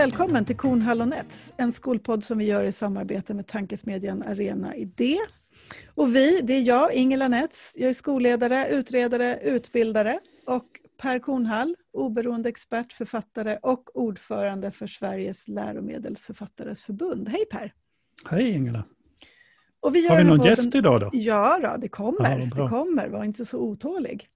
välkommen till Kornhall och Nets, en skolpodd som vi gör i samarbete med tankesmedjan Arena Idé. Och vi, det är jag, Ingela Nets, jag är skolledare, utredare, utbildare och Per Kornhall, oberoende expert, författare och ordförande för Sveriges läromedelsförfattares förbund. Hej Per! Hej Ingela! Och vi Har vi någon podden... gäst idag då? Ja, då, det kommer. Ja, det kommer. Var inte så otålig.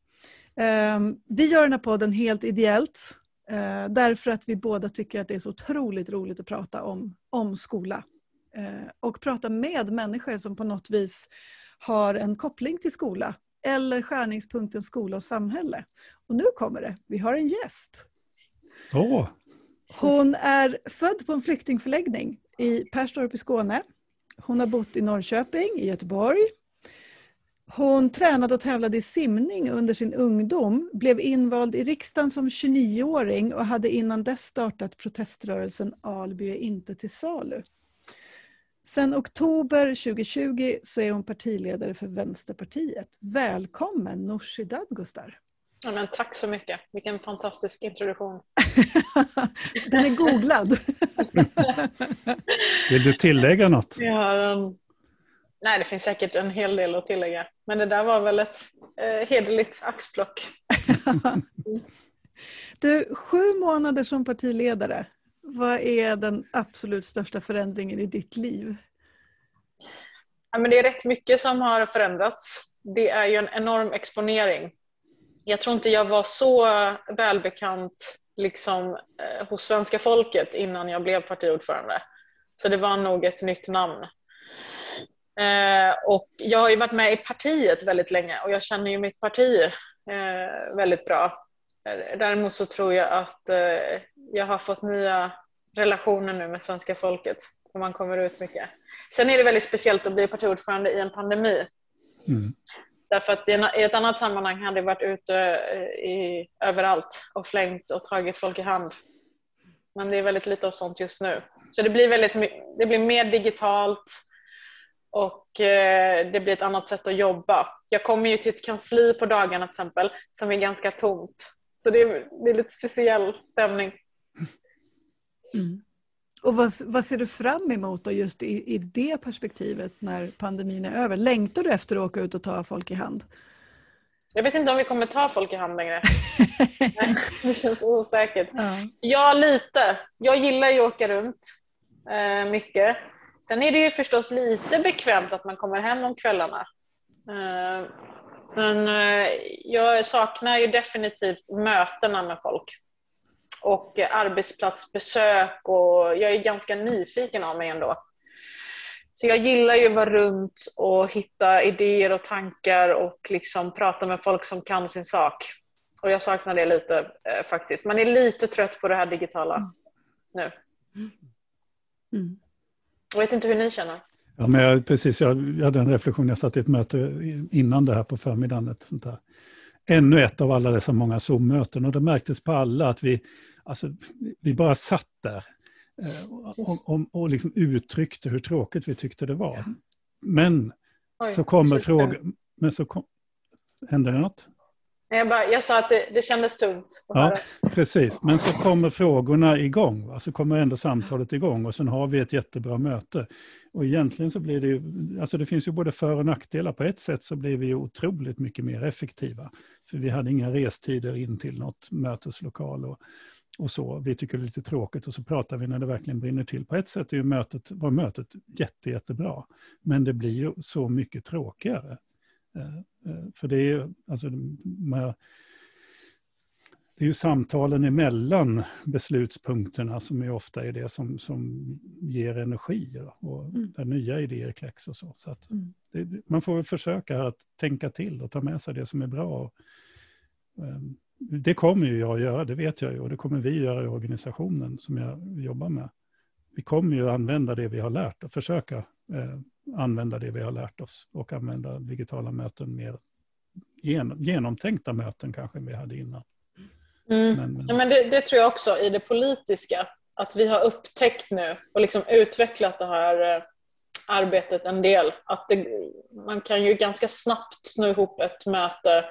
Um, vi gör den här podden helt ideellt. Uh, därför att vi båda tycker att det är så otroligt roligt att prata om, om skola. Uh, och prata med människor som på något vis har en koppling till skola. Eller skärningspunkten skola och samhälle. Och nu kommer det. Vi har en gäst. Oh. Hon är född på en flyktingförläggning i Perstorp i Skåne. Hon har bott i Norrköping, i Göteborg. Hon tränade och tävlade i simning under sin ungdom, blev invald i riksdagen som 29-åring och hade innan dess startat proteströrelsen Alby är inte till salu. Sen oktober 2020 så är hon partiledare för Vänsterpartiet. Välkommen Nooshi Dadgostar! Ja, men tack så mycket, vilken fantastisk introduktion. Den är googlad. Vill du tillägga något? Ja, um, nej, det finns säkert en hel del att tillägga. Men det där var väl ett eh, hederligt axplock. du, sju månader som partiledare. Vad är den absolut största förändringen i ditt liv? Ja, men det är rätt mycket som har förändrats. Det är ju en enorm exponering jag tror inte jag var så välbekant liksom, eh, hos svenska folket innan jag blev partiordförande. Så det var nog ett nytt namn. Eh, och jag har ju varit med i partiet väldigt länge och jag känner ju mitt parti eh, väldigt bra. Eh, däremot så tror jag att eh, jag har fått nya relationer nu med svenska folket och man kommer ut mycket. Sen är det väldigt speciellt att bli partiordförande i en pandemi. Mm. Därför att i ett annat sammanhang hade jag varit ute eh, i, överallt och flängt och tagit folk i hand. Men det är väldigt lite av sånt just nu. Så det blir, väldigt, det blir mer digitalt och eh, det blir ett annat sätt att jobba. Jag kommer ju till ett kansli på dagarna till exempel som är ganska tomt. Så det är, det är lite speciell stämning. Mm. Och vad, vad, ser du fram emot då just i, i det perspektivet när pandemin är över? Längtar du efter att åka ut och ta folk i hand? Jag vet inte om vi kommer ta folk i hand längre. det känns osäkert. Ja. ja, lite. Jag gillar ju att åka runt eh, mycket. Sen är det ju förstås lite bekvämt att man kommer hem om kvällarna. Eh, men eh, jag saknar ju definitivt mötena med folk och arbetsplatsbesök och jag är ganska nyfiken av mig ändå. Så jag gillar ju att vara runt och hitta idéer och tankar och liksom prata med folk som kan sin sak. Och jag saknar det lite eh, faktiskt. Man är lite trött på det här digitala mm. nu. Mm. Jag vet inte hur ni känner. Ja, men jag, precis, jag, jag hade en reflektion, jag satt i ett möte innan det här på förmiddagen. Ett sånt där. Ännu ett av alla dessa många Zoom-möten och det märktes på alla att vi, Alltså, vi bara satt där eh, och, och, och liksom uttryckte hur tråkigt vi tyckte det var. Men Oj, så kommer frågan, men så kom, hände det något? Jag, bara, jag sa att det, det kändes tungt. Ja, precis. Men så kommer frågorna igång. Va? Så kommer ändå samtalet igång och sen har vi ett jättebra möte. Och egentligen så blir det ju, alltså det finns ju både för och nackdelar. På ett sätt så blir vi ju otroligt mycket mer effektiva. För vi hade inga restider in till något möteslokal. Och, och så. Vi tycker det är lite tråkigt och så pratar vi när det verkligen brinner till. På ett sätt är ju mötet, var mötet jätte, jättebra, men det blir ju så mycket tråkigare. Eh, eh, för det är ju, alltså, det är ju samtalen emellan beslutspunkterna som är ofta är det som, som ger energi och mm. där nya idéer kläcks och så. så att mm. det, man får väl försöka att tänka till och ta med sig det som är bra. Um, det kommer ju jag att göra, det vet jag ju, och det kommer vi göra i organisationen som jag jobbar med. Vi kommer ju använda det vi har lärt och försöka använda det vi har lärt oss och använda digitala möten mer genom, genomtänkta möten kanske än vi hade innan. Mm. Men, men... Ja, men det, det, tror jag också i det politiska, att vi har upptäckt nu och liksom utvecklat det här eh, arbetet en del. Att det, man kan ju ganska snabbt sno ihop ett möte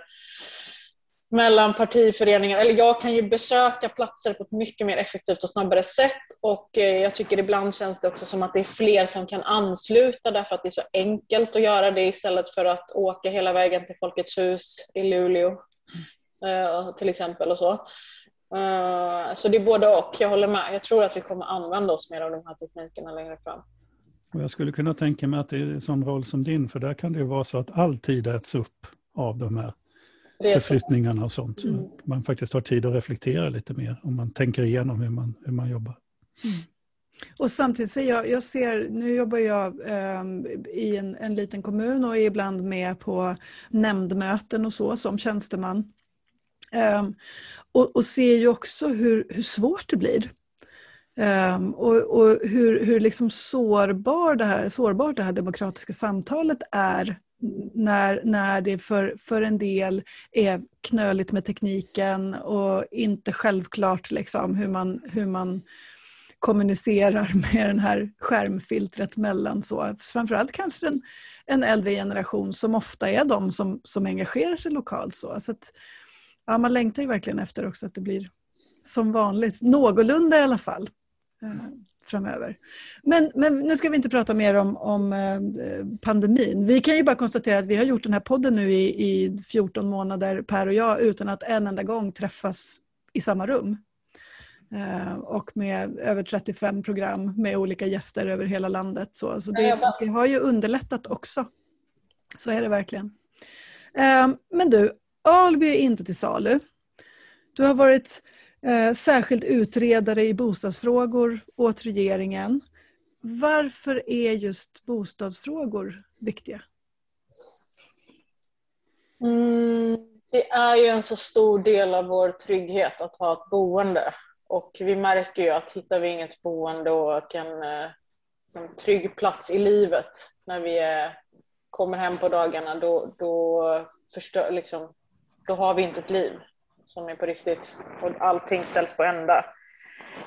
mellan partiföreningar, eller jag kan ju besöka platser på ett mycket mer effektivt och snabbare sätt och eh, jag tycker ibland känns det också som att det är fler som kan ansluta därför att det är så enkelt att göra det istället för att åka hela vägen till Folkets hus i Luleå eh, till exempel och så. Eh, så det är både och, jag håller med. Jag tror att vi kommer använda oss mer av de här teknikerna längre fram. Och jag skulle kunna tänka mig att det är en sån roll som din, för där kan det ju vara så att all tid äts upp av de här förflyttningarna och sånt. Mm. Man faktiskt har tid att reflektera lite mer om man tänker igenom hur man, hur man jobbar. Mm. Och samtidigt ser jag, jag ser, nu jobbar jag eh, i en, en liten kommun och är ibland med på nämndmöten och så som tjänsteman. Eh, och, och, ser ju också hur, hur svårt det blir. Um, och, och, hur, hur liksom sårbar det här, sårbart det här demokratiska samtalet är när, när det för, för en del är knöligt med tekniken och inte självklart liksom hur, man, hur man kommunicerar med den här skärmfiltret mellan så. Framförallt kanske en, en äldre generation som ofta är de som, som engagerar sig lokalt. Så, så att, ja, man längtar ju verkligen efter också att det blir som vanligt, någorlunda i alla fall. Mm framöver. Men, men nu ska vi inte prata mer om, om eh, pandemin. Vi kan ju bara konstatera att vi har gjort den här podden nu i, i 14 månader, Per och jag, utan att en enda gång träffas i samma rum. Eh, och med över 35 program med olika gäster över hela landet. Så, så det, det har ju underlättat också. Så är det verkligen. Eh, men du, Alby är inte till salu. Du har varit eh, särskild utredare i bostadsfrågor åt regeringen. Varför är just bostadsfrågor viktiga? Mm, det är ju en så stor del av vår trygghet att ha ett boende. Och vi märker ju att hittar vi inget boende och en, en trygg plats i livet när vi är, kommer hem på dagarna, då, då, förstör, liksom, då har vi inte ett liv som är på riktigt och allting ställs på ända.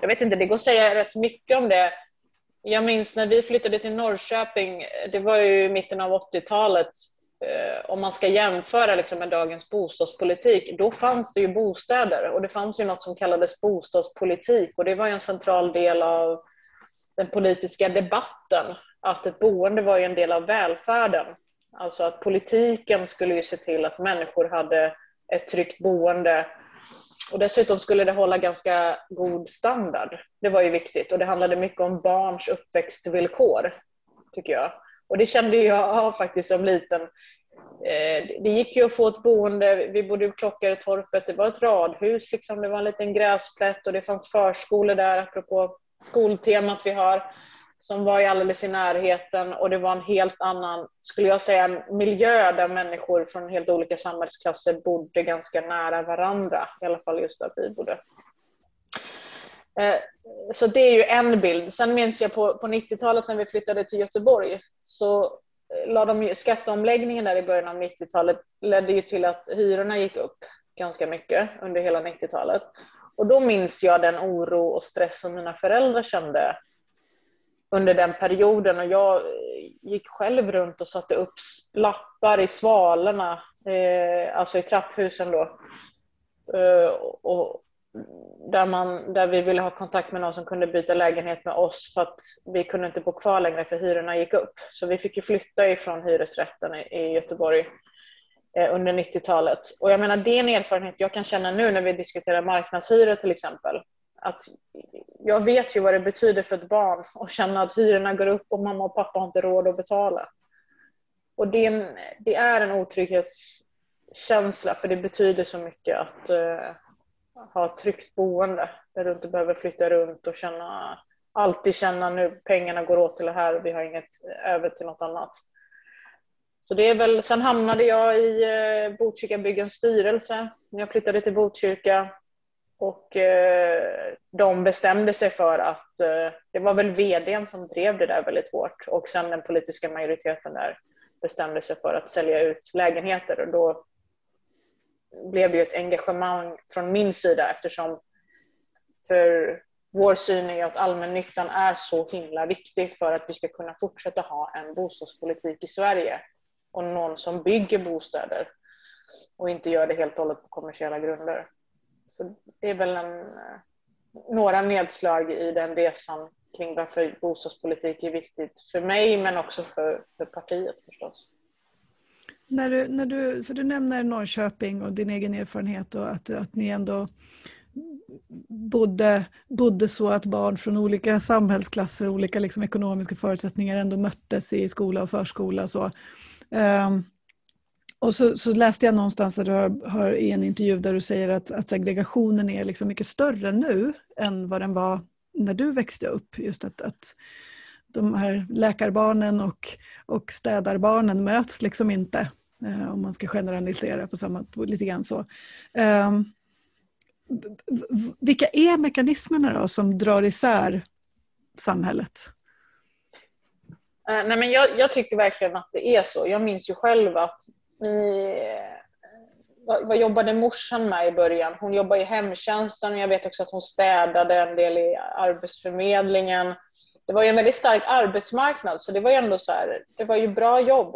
Jag vet inte, det går att säga rätt mycket om det. Jag minns när vi flyttade till Norrköping, det var ju i mitten av 80-talet, eh, om man ska jämföra liksom med dagens bostadspolitik, då fanns det ju bostäder och det fanns ju något som kallades bostadspolitik och det var ju en central del av den politiska debatten, att ett boende var ju en del av välfärden. Alltså att politiken skulle ju se till att människor hade ett tryggt boende. Och dessutom skulle det hålla ganska god standard. Det var ju viktigt och det handlade mycket om barns uppväxtvillkor, tycker jag. Och det kände jag faktiskt som liten. Eh, det gick ju att få ett boende, vi bodde i Klockaretorpet, det var ett radhus, liksom. det var en liten gräsplätt och det fanns förskolor där, apropå skoltemat vi har som var alldeles i närheten och det var en helt annan, skulle jag säga, miljö där människor från helt olika samhällsklasser bodde ganska nära varandra, i alla fall just där vi bodde. Eh, så det är ju en bild. Sen minns jag på, på 90-talet när vi flyttade till Göteborg så eh, la de skatteomläggningen där i början av 90-talet ledde ju till att hyrorna gick upp ganska mycket under hela 90-talet. Och då minns jag den oro och stress som mina föräldrar kände under den perioden och jag eh, gick själv runt och satte upp lappar i svalorna, eh, alltså i trapphusen då. Eh, och där, man, där vi ville ha kontakt med någon som kunde byta lägenhet med oss för att vi kunde inte bo kvar längre för hyrorna gick upp. Så vi fick ju flytta ifrån hyresrätten i, i Göteborg eh, under 90-talet. Och jag menar det är en erfarenhet jag kan känna nu när vi diskuterar marknadshyror till exempel. Att jag vet ju vad det betyder för ett barn att känna att hyrorna går upp och mamma och pappa har inte råd att betala. Och det är en, det är en otrygghetskänsla för det betyder så mycket att uh, ha ett tryggt boende där du inte behöver flytta runt och känna, alltid känna nu pengarna går åt till det här och vi har inget över till något annat. Så det är väl, sen hamnade jag i uh, styrelse när jag flyttade till Botkyrka och eh, de bestämde sig för att, eh, det var väl vdn som drev det där väldigt hårt. Och sen den politiska majoriteten där bestämde sig för att sälja ut lägenheter. Och då blev det ju ett engagemang från min sida eftersom för vår syn är att allmännyttan är så himla viktig för att vi ska kunna fortsätta ha en bostadspolitik i Sverige. Och någon som bygger bostäder och inte gör det helt och hållet på kommersiella grunder. Så det är väl en, eh, några nedslag i den resan kring varför bostadspolitik är viktigt för mig men också för, för partiet förstås. När du, när du, för du nämner Norrköping och din egen erfarenhet och att, att ni ändå bodde, bodde så att barn från olika samhällsklasser och olika liksom ekonomiska förutsättningar ändå möttes i skola och förskola. Och, så. Um, och så, så, läste jag någonstans där du har, har, i en intervju där du säger att, att segregationen är liksom mycket större nu än vad den var när du växte upp. Just att, att de här läkarbarnen och, och städarbarnen möts liksom inte. Eh, om man ska generalisera på samma, på lite grann så. Eh, vilka är mekanismerna då som drar isär samhället? Eh, nej men jag, jag, tycker verkligen att det är så. Jag minns ju själv att vi, vad, vad jobbade morsan med i början? Hon jobbade i hemtjänsten men jag vet också att hon städade en del i Arbetsförmedlingen. Det var ju en väldigt stark arbetsmarknad så det var ju ändå så här, det var ju bra jobb.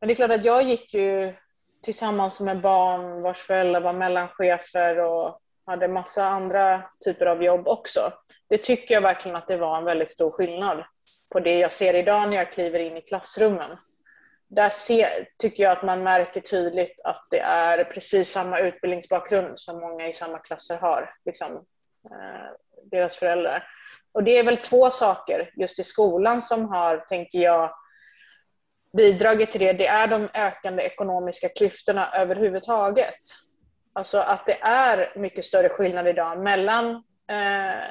Men det är klart att jag gick ju tillsammans med barn vars föräldrar var mellanchefer och hade massa andra typer av jobb också. Det tycker jag verkligen att det var en väldigt stor skillnad på det jag ser idag när jag kliver in i klassrummen där ser, tycker jag att man märker tydligt att det är precis samma utbildningsbakgrund som många i samma klasser har, liksom, eh, deras föräldrar. Och det är väl två saker just i skolan som har, tänker jag, bidragit till det. Det är de ökande ekonomiska klyftorna överhuvudtaget. Alltså att det är mycket större skillnad idag mellan eh,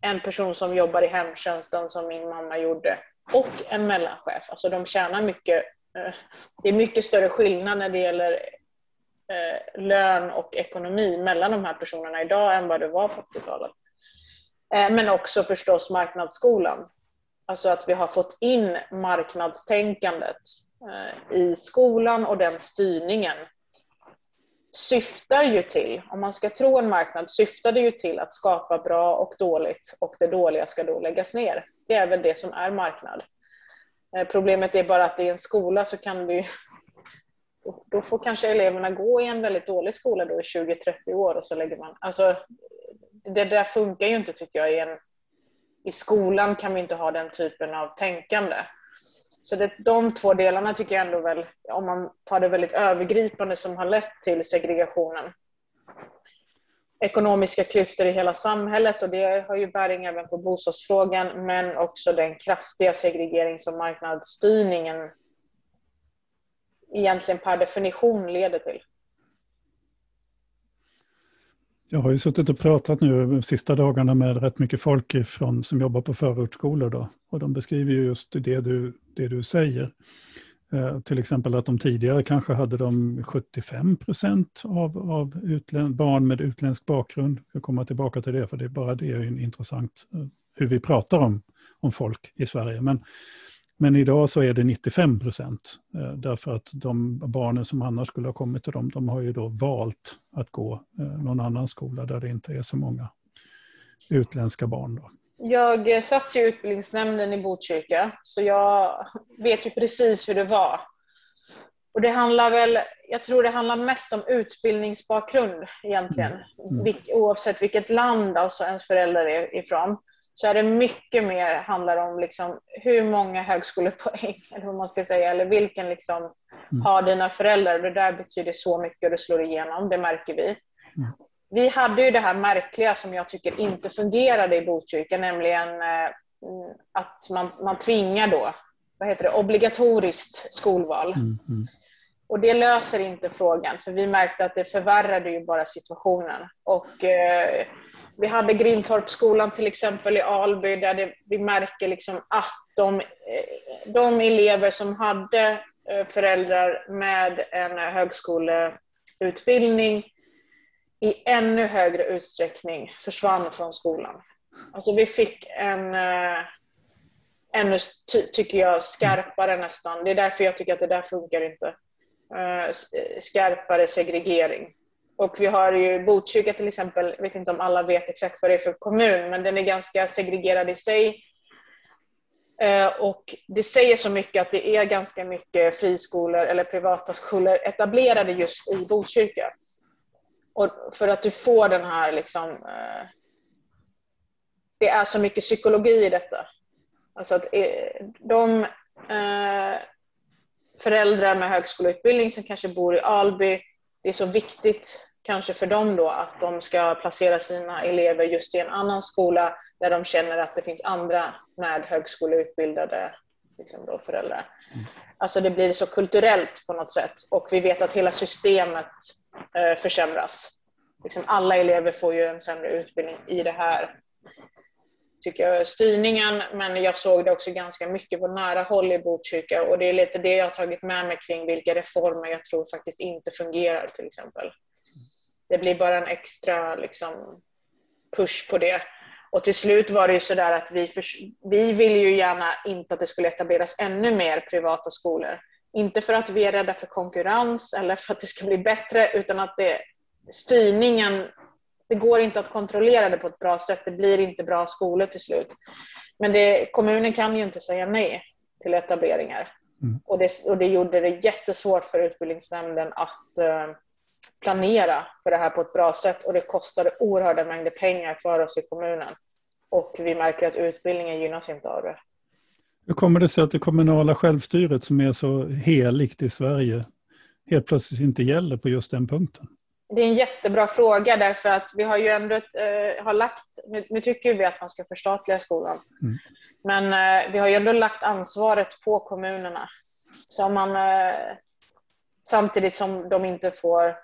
en person som jobbar i hemtjänsten som min mamma gjorde och en mellanchef. Alltså de tjänar mycket Eh, det är mycket större skillnad när det gäller eh, lön och ekonomi mellan de här personerna idag än vad det var på 80-talet. Eh, men också förstås marknadsskolan. Alltså att vi har fått in marknadstänkandet i skolan och den styrningen syftar ju till, om man ska tro en marknad, syftar det ju till att skapa bra och dåligt och det dåliga ska då läggas ner. Det är väl det som är marknad. Eh, problemet är bara att i en skola så kan du då får kanske eleverna gå i en väldigt dålig skola då i 20-30 år och så lägger man... Alltså, det där funkar ju inte tycker jag. I, en, I skolan kan vi inte ha den typen av tänkande. Så det, de två delarna tycker jag ändå väl, om man tar det väldigt övergripande, som har lett till segregationen ekonomiska klyftor i hela samhället och det har ju bäring även på bostadsfrågan men också den kraftiga segregering som marknadsstyrningen egentligen per definition leder till. Jag har ju suttit och pratat nu de sista dagarna med rätt mycket folk ifrån, som jobbar på förortsskolor då, och de beskriver just det du, det du säger. Eh, till exempel att de tidigare kanske hade de 75 procent av, av barn med utländsk bakgrund. Jag kommer tillbaka till det, för det är bara det är intressant eh, hur vi pratar om, om folk i Sverige. Men, men idag så är det 95 procent, eh, därför att de barnen som annars skulle ha kommit till dem, de har ju då valt att gå någon annan skola där det inte är så många utländska barn. Då. Jag satt i utbildningsnämnden i Botkyrka, så jag vet ju precis hur det var. Och det handlar väl, jag tror det handlar mest om utbildningsbakgrund egentligen. Mm. mm. oavsett vilket land alltså ens föräldrar är ifrån. Så är det mycket mer handlar om liksom hur många högskolepoäng, eller vad man ska säga, eller vilken liksom mm. har dina föräldrar. Det där betyder så mycket och det slår igenom, det märker vi. Mm vi hade ju det här märkliga som jag tycker inte fungerade i Botkyrka, nämligen eh, att man, man tvingar då, vad heter det, obligatoriskt skolval. Mm, mm. Och det löser inte frågan, för vi märkte att det förvärrade ju bara situationen. Och eh, vi hade Grimtorpsskolan till exempel i Alby, där det, vi märker liksom att de, eh, de elever som hade eh, föräldrar med en högskoleutbildning i ännu högre utsträckning försvann från skolan. Alltså vi fick en eh, ännu, ty tycker jag, skarpare nästan. Det är därför jag tycker att det där funkar inte. Eh, skarpare segregering. Och vi har ju Botkyrka till exempel, jag vet inte om alla vet exakt vad det är för kommun, men den är ganska segregerad i sig. Eh, och det säger så mycket att det är ganska mycket friskolor eller privata skolor etablerade just i Botkyrka. Och för att du får den här liksom, eh, det är så mycket psykologi i detta. Alltså att eh, de föräldrar med högskoleutbildning som kanske bor i Alby, det är så viktigt kanske för dem då att de ska placera sina elever just i en annan skola där de känner att det finns andra med högskoleutbildade liksom då, föräldrar. Mm. Alltså det blir så kulturellt på något sätt och vi vet att hela systemet eh, Eh, försämras. Liksom alla elever får ju en sämre utbildning i det här tycker jag, styrningen, men jag såg det också ganska mycket på nära håll i Botkyrka och det är lite det jag har tagit med mig kring vilka reformer jag tror faktiskt inte fungerar till exempel. Det blir bara en extra liksom, push på det. Och till slut var det ju sådär att vi, för, vi ville ju gärna inte att det skulle etableras ännu mer privata skolor. Inte för att vi är rädda för konkurrens eller för att det ska bli bättre utan att det, styrningen, det går inte att kontrollera det på ett bra sätt. Det blir inte bra skolor till slut. Men det, kommunen kan ju inte säga nej till etableringar. Mm. Och, det, och det gjorde det jättesvårt för utbildningsnämnden att uh, planera för det här på ett bra sätt och det kostade oerhörda mängder pengar för oss i kommunen. Och vi märker att utbildningen gynnas inte av det. Hur kommer det sig att det kommunala självstyret som är så heligt i Sverige helt plötsligt inte gäller på just den punkten? Det är en jättebra fråga därför att vi har ju ändå ett, eh, har lagt, nu, nu, tycker vi att man ska förstatliga skolan, mm. men eh, vi har ju ändå lagt ansvaret på kommunerna. Så man, eh, samtidigt som de inte får eh,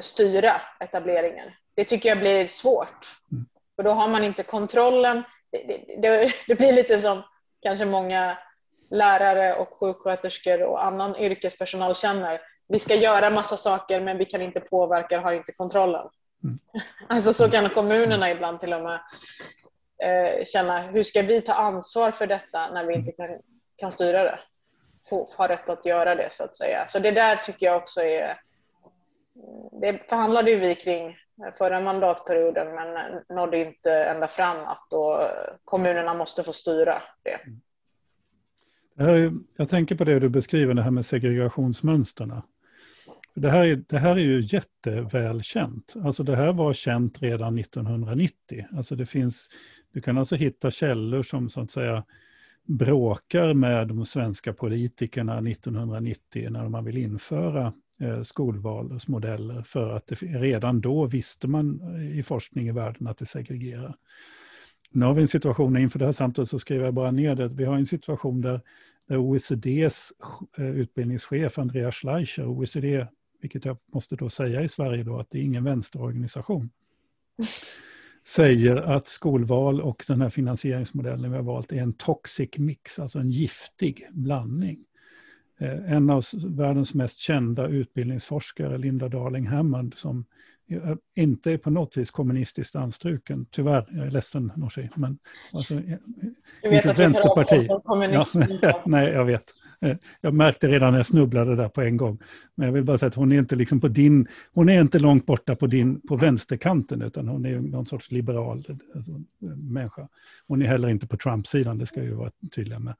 styra etableringen. Det tycker jag blir svårt. Mm. För då har man inte kontrollen. Det, det, det, blir lite som kanske många lärare och sjuksköterskor och annan yrkespersonal känner. Vi ska göra massa saker men vi kan inte påverka och har inte kontrollen. Mm. Alltså så kan kommunerna ibland till och med eh, känna, hur ska vi ta ansvar för detta när vi inte kan, kan styra det? Få, ha rätt att göra det så att säga. Så det där tycker jag också är det förhandlade ju vi kring förra mandatperioden men nådde inte ända fram att då kommunerna måste få styra det. Mm. det är, jag tänker på det du beskriver, det här med segregationsmönsterna. Det här, är, det här är ju jättevälkänt. Alltså det här var känt redan 1990. Alltså det finns, du kan alltså hitta källor som så att säga bråkar med de svenska politikerna 1990 när man vill införa skolvalsmodeller för att det, redan då visste man i forskning i världen att det segregerar. Nu har vi en situation, inför det här samtalet så skriver jag bara ner det, vi har en situation där, där OECDs eh, utbildningschef Andreas Schleicher, OECD, vilket jag måste då säga i Sverige då, att det är ingen vänsterorganisation, säger att skolval och den här finansieringsmodellen vi har valt är en toxic mix, alltså en giftig blandning. Eh, en av världens mest kända utbildningsforskare, Linda Darling Hammond, som inte är på något vis kommunistiskt anstruken, tyvärr, jag är ledsen Nooshi, men alltså, du vet inte ett vänsterparti. Ja, nej, jag vet. Eh, jag märkte redan när jag snubblade där på en gång. Men jag vill bara säga att hon är inte liksom på din, hon är inte långt borta på din, på vänsterkanten, utan hon är någon sorts liberal alltså, människa. Hon är heller inte på Trump-sidan, det ska ju vara tydliga med.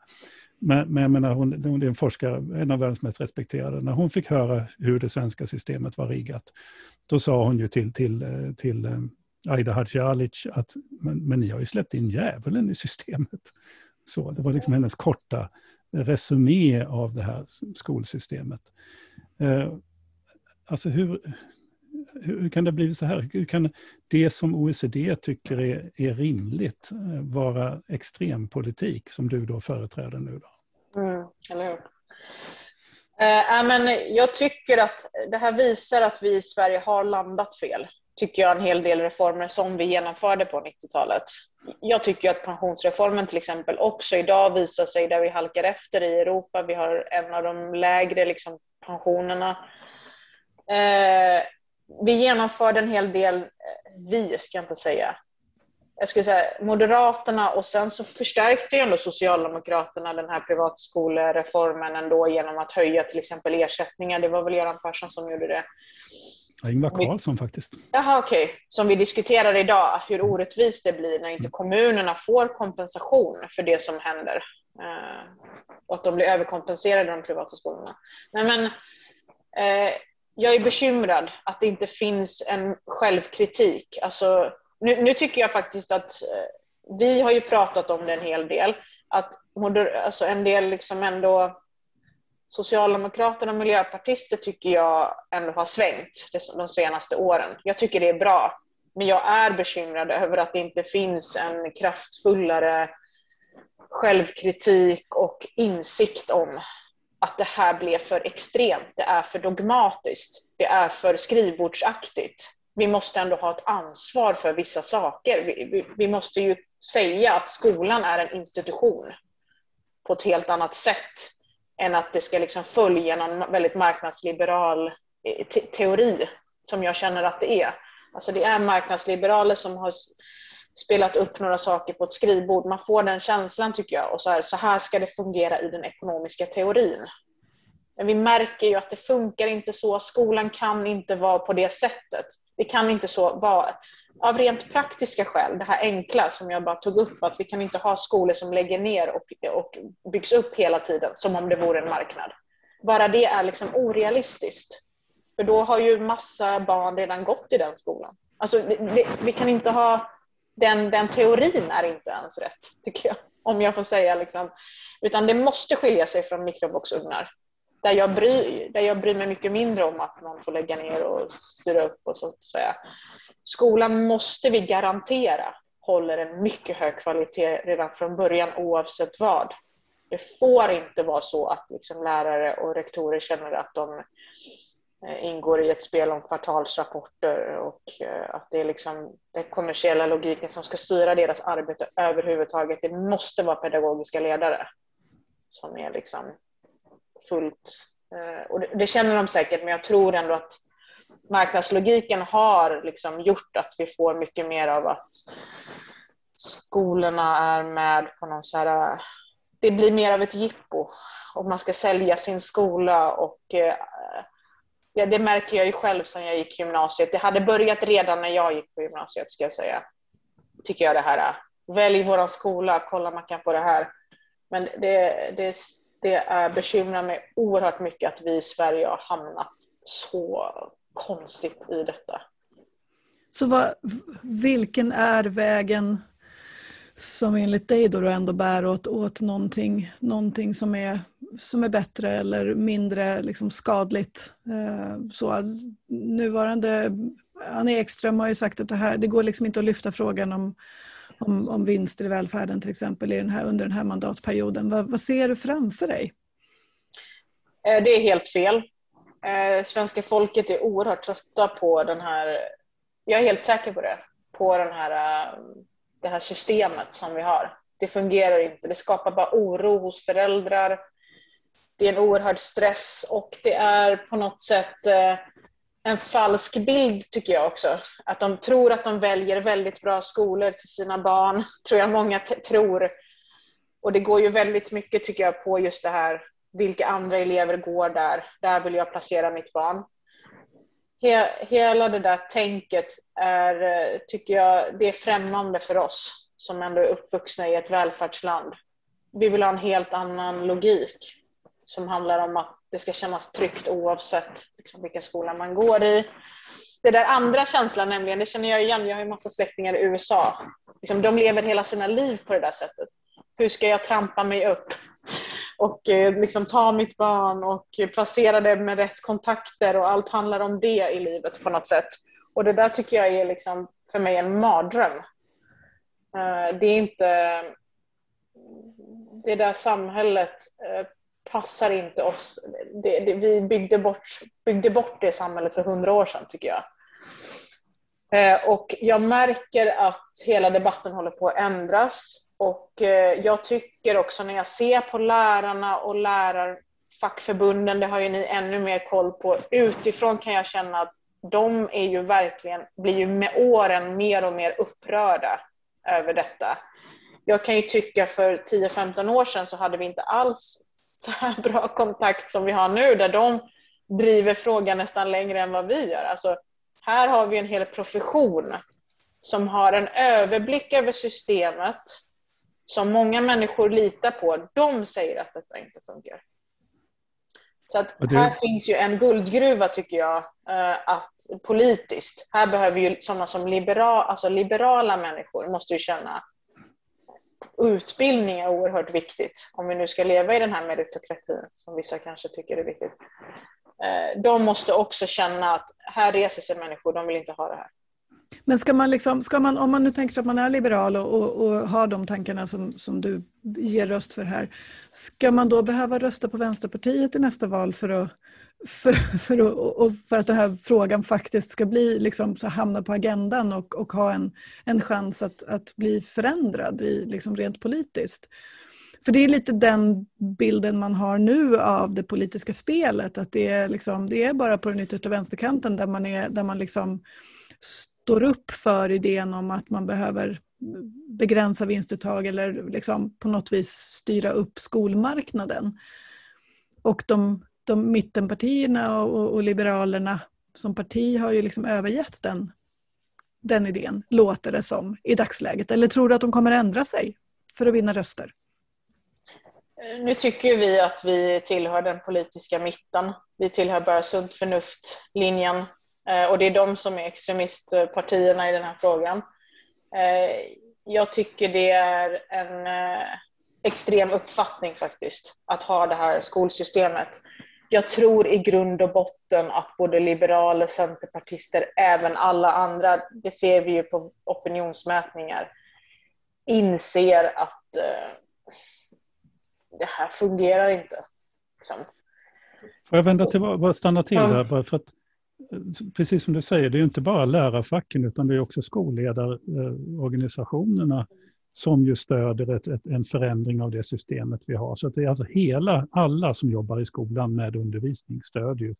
Men, men jag menar, hon, hon är en forskare, en av världens mest respekterade. När hon fick höra hur det svenska systemet var riggat, då sa hon ju till, till, eh, till eh, Aida Hadzialic att men, men ni har ju släppt in djävulen i systemet. Så, det var liksom hennes korta resumé av det här skolsystemet. Eh, alltså hur, hur kan det bli så här? Hur kan det som OECD tycker är, är rimligt eh, vara extrempolitik som du då företräder nu? Då? Mm, eller hur? Eh, men jag tycker att det här visar att vi i Sverige har landat fel. Tycker jag en hel del reformer som vi genomförde på 90-talet. Jag tycker att pensionsreformen till exempel också idag visar sig där vi halkar efter i Europa. Vi har en av de lägre liksom, pensionerna. Eh, vi genomförde en hel del, eh, vi ska jag inte säga, jag skulle säga Moderaterna och sen så förstärkte ju ändå Socialdemokraterna den här privatskolereformen ändå genom att höja till exempel ersättningar. Det var väl Göran Persson som gjorde det. Ja, Ingvar Carlsson faktiskt. Jaha, okej. Okay. Som vi diskuterar idag, hur orättvist det blir när inte kommunerna får kompensation för det som händer. och att de blir överkompenserade de privata skolorna. Nej, men, eh, jag är bekymrad att det inte finns en självkritik. Alltså, nu, nu tycker jag faktiskt att eh, vi har ju pratat om det en hel del, att moder, alltså en del liksom ändå Socialdemokraterna och miljöpartister tycker jag ändå har svängt de senaste åren. Jag tycker det är bra. Men jag är bekymrad över att det inte finns en kraftfullare självkritik och insikt om att det här blev för extremt, det är för dogmatiskt, det är för skrivbordsaktigt. Vi måste ändå ha ett ansvar för vissa saker. Vi, vi, vi måste ju säga att skolan är en institution på ett helt annat sätt än att det ska liksom följa någon väldigt marknadsliberal eh, te teori som jag känner att det är. Alltså det är marknadsliberaler som har spelat upp några saker på ett skrivbord. Man får den känslan tycker jag. Och så här, så här ska det fungera i den ekonomiska teorin. Men vi märker ju att det funkar inte så. Skolan kan inte vara på det sättet. Det kan inte så vara av rent praktiska skäl, det här enkla som jag bara tog upp, att vi kan inte ha skolor som lägger ner och, och byggs upp hela tiden som om det vore en marknad. Bara det är liksom orealistiskt. För då har ju massa barn redan gått i den skolan. Alltså, vi, vi kan inte ha den, den teorin är inte ens rätt, tycker jag. Om jag får säga. Liksom. Utan det måste skilja sig från mikrovågsugnar. Där jag, bryr, där jag bryr mig mycket mindre om att någon får lägga ner och styra upp och så att säga. Skolan måste vi garantera håller en mycket hög kvalitet redan från början oavsett vad. Det får inte vara så att liksom lärare och rektorer känner att de Eh, ingår i ett spel om kvartalsrapporter och eh, att det är liksom den kommersiella logiken som ska styra deras arbete överhuvudtaget. Det måste vara pedagogiska ledare som är liksom fullt... Eh, och det känner de säkert, men jag tror ändå att marknadslogiken har liksom gjort att vi får mycket mer av att skolorna är med på någon så här... Det blir mer av ett jippo och man ska sälja sin skola och Ja, det märker jag ju själv sen jag gick gymnasiet. Det hade börjat redan när jag gick på gymnasiet, ska jag säga. Tycker jag det här. Äh. Välj våran skola, kolla man kan på det här. Men det, det, det är, bekymrar mig oerhört mycket att vi i Sverige har hamnat så konstigt i detta. Så vad, vilken är vägen som enligt dig då, då ändå bär åt, åt någonting, någonting som, är, som är bättre eller mindre liksom skadligt. Eh, så, nuvarande Annie Ekström har ju sagt att det, här, det går liksom inte att lyfta frågan om, om, om vinster i välfärden till exempel i den här, under den här mandatperioden. Vad, vad ser du framför dig? Eh, det är helt fel. Eh, svenska folket är oerhört trötta på den här, jag är helt säker på det, på den här det här systemet som vi har. Det fungerar inte. Det skapar bara oro hos föräldrar. Det är en oerhörd stress och det är på något sätt eh, en falsk bild tycker jag också. Att de tror att de väljer väldigt bra skolor till sina barn, tror jag många tror. Och det går ju väldigt mycket tycker jag på just det här, vilka andra elever går där? Där vill jag placera mitt barn he, hela det där tänket är, eh, tycker jag, det är främmande för oss som ändå är uppvuxna i ett välfärdsland. Vi vill ha en helt annan logik som handlar om att det ska kännas tryggt oavsett liksom, vilken skola man går i. Det där andra känslan nämligen, det känner jag igen, jag har ju massa släktingar i USA. Liksom, de lever hela sina liv på det där sättet. Hur ska jag trampa mig upp? och eh, liksom ta mitt barn och placera det med rätt kontakter och allt handlar om det i livet på något sätt. Och det där tycker jag är liksom för mig en mardröm. Eh, det är inte... Eh, det där samhället eh, passar inte oss. Det, det, vi byggde bort, byggde bort det samhället för hundra år sedan tycker jag. Eh, och jag märker att hela debatten håller på att ändras. Och eh, jag tycker också när jag ser på lärarna och lärarfackförbunden, det har ju ni ännu mer koll på, utifrån kan jag känna att de är ju verkligen, blir ju med åren mer och mer upprörda över detta. Jag kan ju tycka för 10-15 år sedan så hade vi inte alls så här bra kontakt som vi har nu, där de driver frågan nästan längre än vad vi gör. Alltså, här har vi en hel profession som har en överblick över systemet, som många människor litar på, de säger att detta inte funkar. Så att här finns ju en guldgruva tycker jag, eh, att politiskt. Här behöver ju sådana som liberal, alltså liberala människor måste ju känna utbildning är oerhört viktigt om vi nu ska leva i den här meritokratin som vissa kanske tycker är viktigt. Eh, de måste också känna att här reser sig människor, de vill inte ha det här. Men ska man, liksom, ska man om man nu tänker sig att man är liberal och, och, och, har de tankarna som, som du ger röst för här, ska man då behöva rösta på Vänsterpartiet i nästa val för att, för, för, och för att den här frågan faktiskt ska bli, liksom, så hamna på agendan och, och ha en, en chans att, att bli förändrad i, liksom, rent politiskt? För det är lite den bilden man har nu av det politiska spelet, att det är, liksom, det är bara på den yttersta vänsterkanten där man, är, där man liksom står upp för idén om att man behöver begränsa vinstuttag eller liksom på något vis styra upp skolmarknaden. Och de, de mittenpartierna och, och Liberalerna som parti har ju liksom övergett den, den idén, låter det som, i dagsläget. Eller tror du att de kommer ändra sig för att vinna röster? Nu tycker vi att vi tillhör den politiska mitten. Vi tillhör bara sunt förnuft-linjen eh, och det är de som är extremistpartierna i den här frågan. Eh, jag tycker det är en eh, extrem uppfattning faktiskt att ha det här skolsystemet. Jag tror i grund och botten att både liberaler, centerpartister, även alla andra, det ser vi ju på opinionsmätningar, inser att det här fungerar inte. Liksom. Får jag vända till, bara stanna till där, bara för att precis som du säger, det är ju inte bara lärarfacken utan det är också skolledarorganisationerna som ju stöder ett, ett, en förändring av det systemet vi har. Så det är alltså hela, alla som jobbar i skolan med undervisning stödjer ju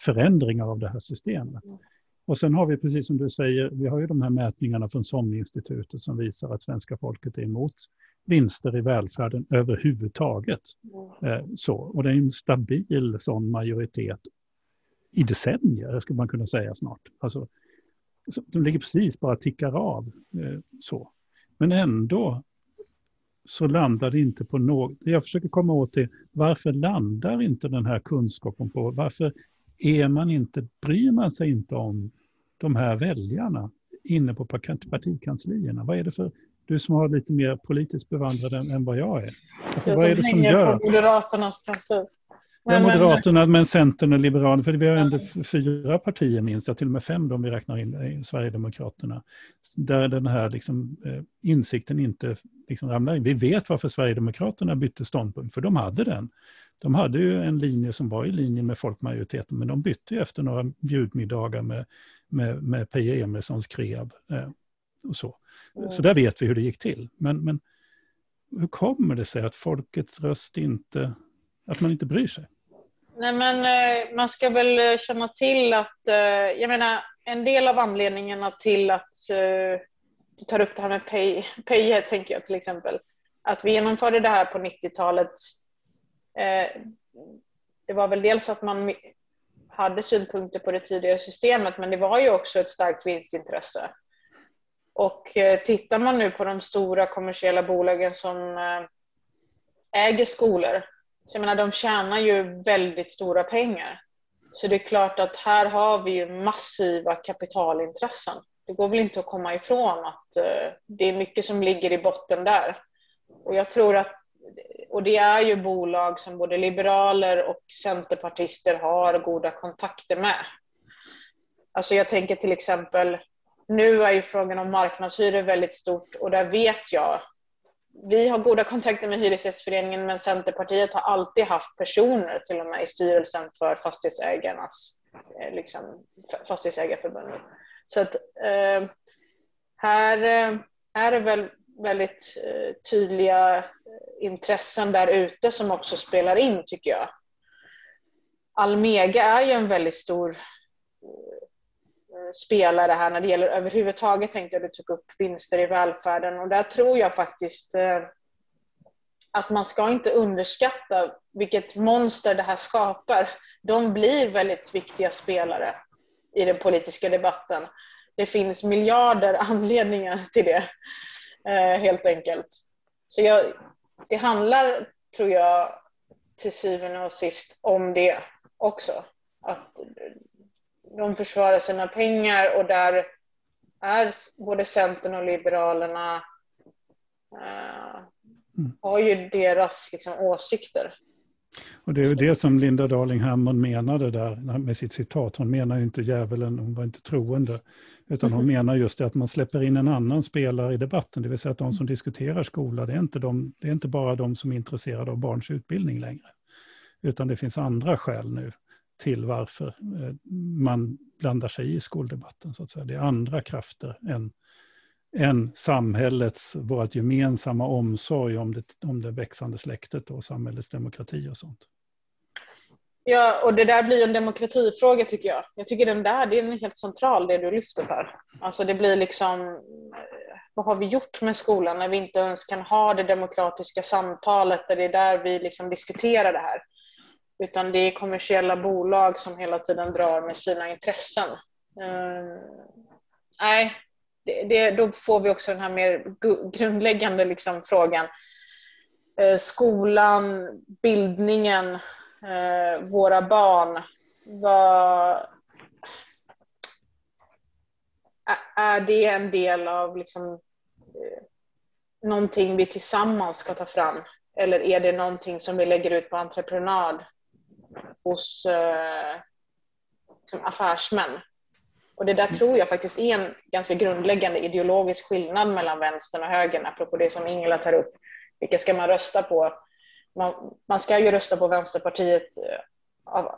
förändringar av det här systemet. Och sen har vi, precis som du säger, vi har ju de här mätningarna från SOM-institutet som visar att svenska folket är emot vinster i välfärden överhuvudtaget. Eh, så. Och det är en stabil sån majoritet i decennier, skulle man kunna säga snart. Alltså, de ligger precis bara tickar av. Eh, så. Men ändå så landar det inte på något. Jag försöker komma åt det. Varför landar inte den här kunskapen på? Varför är man inte, bryr man sig inte om de här väljarna inne på partikanslierna? Vad är det för du som har lite mer politiskt bevandrad än, än vad jag är. Alltså, vad är det som gör... på Moderaternas kansli. Ja, Moderaterna, men Centern och Liberalerna, för vi har ändå fyra partier minst, ja, till och med fem om vi räknar in eh, Sverigedemokraterna, där den här liksom, eh, insikten inte liksom ramlar in. Vi vet varför Sverigedemokraterna bytte ståndpunkt, för de hade den. De hade ju en linje som var i linje med folkmajoriteten, men de bytte ju efter några bjudmiddagar med, med, med Peje Emilssons kreab. Eh, och så. Mm. Så där vet vi hur det gick till. Men, men hur kommer det sig att folkets röst inte, att man inte bryr sig? Nej men eh, man ska väl eh, känna till att, eh, jag menar en del av anledningarna till att du tar upp det här med pay, pay tänker jag till exempel. Att vi genomförde det här på 90-talet. Det var väl dels att man hade synpunkter på det tidigare systemet men det var ju också ett starkt vinstintresse. Och tittar man nu på de stora kommersiella bolagen som äger skolor, så jag menar, de tjänar ju väldigt stora pengar. Så det är klart att här har vi ju massiva kapitalintressen. Det går väl inte att komma ifrån att eh, det är mycket som ligger i botten där. Och jag tror att, och det är ju bolag som både liberaler och centerpartister har goda kontakter med. Alltså jag tänker till exempel nu är ju frågan om marknadshyror väldigt stort och där vet jag vi har goda kontakter med Hyresgästföreningen men Centerpartiet har alltid haft personer till och med i styrelsen för fastighetsägarnas eh, liksom, fastighetsägarförbundet. Så att eh, här eh, är det väl väldigt eh, tydliga intressen där ute som också spelar in tycker jag. Almega är ju en väldigt stor spelare här när det gäller överhuvudtaget tänkte jag du tog upp vinster i välfärden och där tror jag faktiskt eh, att man ska inte underskatta vilket monster det här skapar. De blir väldigt viktiga spelare i den politiska debatten. Det finns miljarder anledningar till det, eh, helt enkelt. Så jag, det handlar, tror jag, till syvende och sist om det också. Att de försvarar sina pengar och där är både Centern och Liberalerna eh, har ju deras liksom, åsikter. Och det är det som Linda Darling Hammond menade där med sitt citat. Hon menar ju inte djävulen, hon var inte troende. Utan hon menar just det att man släpper in en annan spelare i debatten. Det vill säga att de som diskuterar skola, det är inte, de, det är inte bara de som är intresserade av barns utbildning längre. Utan det finns andra skäl nu till varför eh, man blandar sig i skoldebatten. Så att säga. Det är andra krafter än, än samhällets, vårt gemensamma omsorg om det, om det växande släktet och samhällets demokrati och sånt. Ja, och det där blir en demokratifråga tycker jag. Jag tycker den där, det är helt central det du lyfter här. Alltså det blir liksom, eh, vad har vi gjort med skolan när vi inte ens kan ha det demokratiska samtalet där det är där vi liksom diskuterar det här. Utan det är kommersiella bolag som hela tiden drar med sina intressen. Uh, nej, det, det, då får vi också den här mer grundläggande liksom frågan. Uh, skolan, bildningen, uh, våra barn. Vad, är det en del av liksom, någonting vi tillsammans ska ta fram? Eller är det någonting som vi lägger ut på entreprenad hos eh, som affärsmän. Och det där tror jag faktiskt är en ganska grundläggande ideologisk skillnad mellan vänstern och högern, apropå det som Ingela tar upp. Vilka ska man rösta på? Man, man ska ju rösta på Vänsterpartiet eh, av,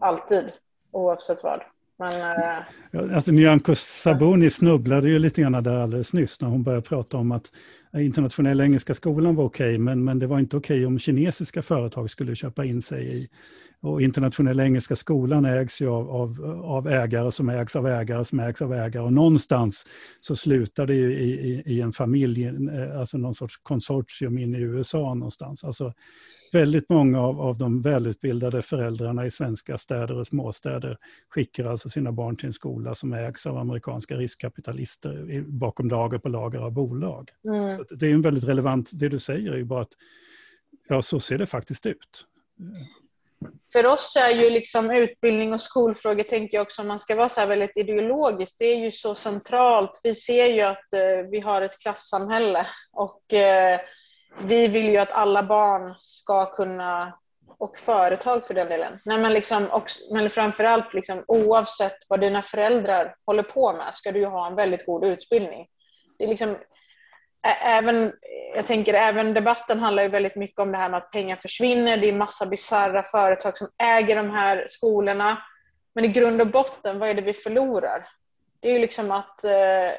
alltid, oavsett vad. Men, eh... alltså, Nyamko Sabuni snubblade ju lite grann där alldeles nyss när hon började prata om att internationella engelska skolan var okej, okay, men, men det var inte okej okay om kinesiska företag skulle köpa in sig i, och internationella engelska skolan ägs ju av, av, av, ägare som ägs av ägare som ägs av ägare. Och någonstans så slutar det ju i, i, i en familj, eh, alltså någon sorts konsortium in i USA någonstans. Alltså väldigt många av, av de välutbildade föräldrarna i svenska städer och småstäder skickar alltså sina barn till en skola som ägs av amerikanska riskkapitalister bakom lager på lager av bolag. Mm det är en väldigt relevant, det du säger är ju bara att ja, så ser det faktiskt ut för oss är ju liksom utbildning och skolfrågor, tänker jag också, om man ska vara så väldigt ideologisk, det är ju så centralt. Vi ser ju att eh, vi har ett klassamhälle och eh, vi vill ju att alla barn ska kunna, och företag för den delen, Nej, men, liksom, och, men framförallt liksom, oavsett vad dina föräldrar håller på med ska du ju ha en väldigt god utbildning. Det är liksom även, jag tänker även debatten handlar ju väldigt mycket om det här med att pengar försvinner. Det är massa bisarra företag som äger de här skolorna. Men i grund och botten, vad är det vi förlorar? Det är ju liksom att eh,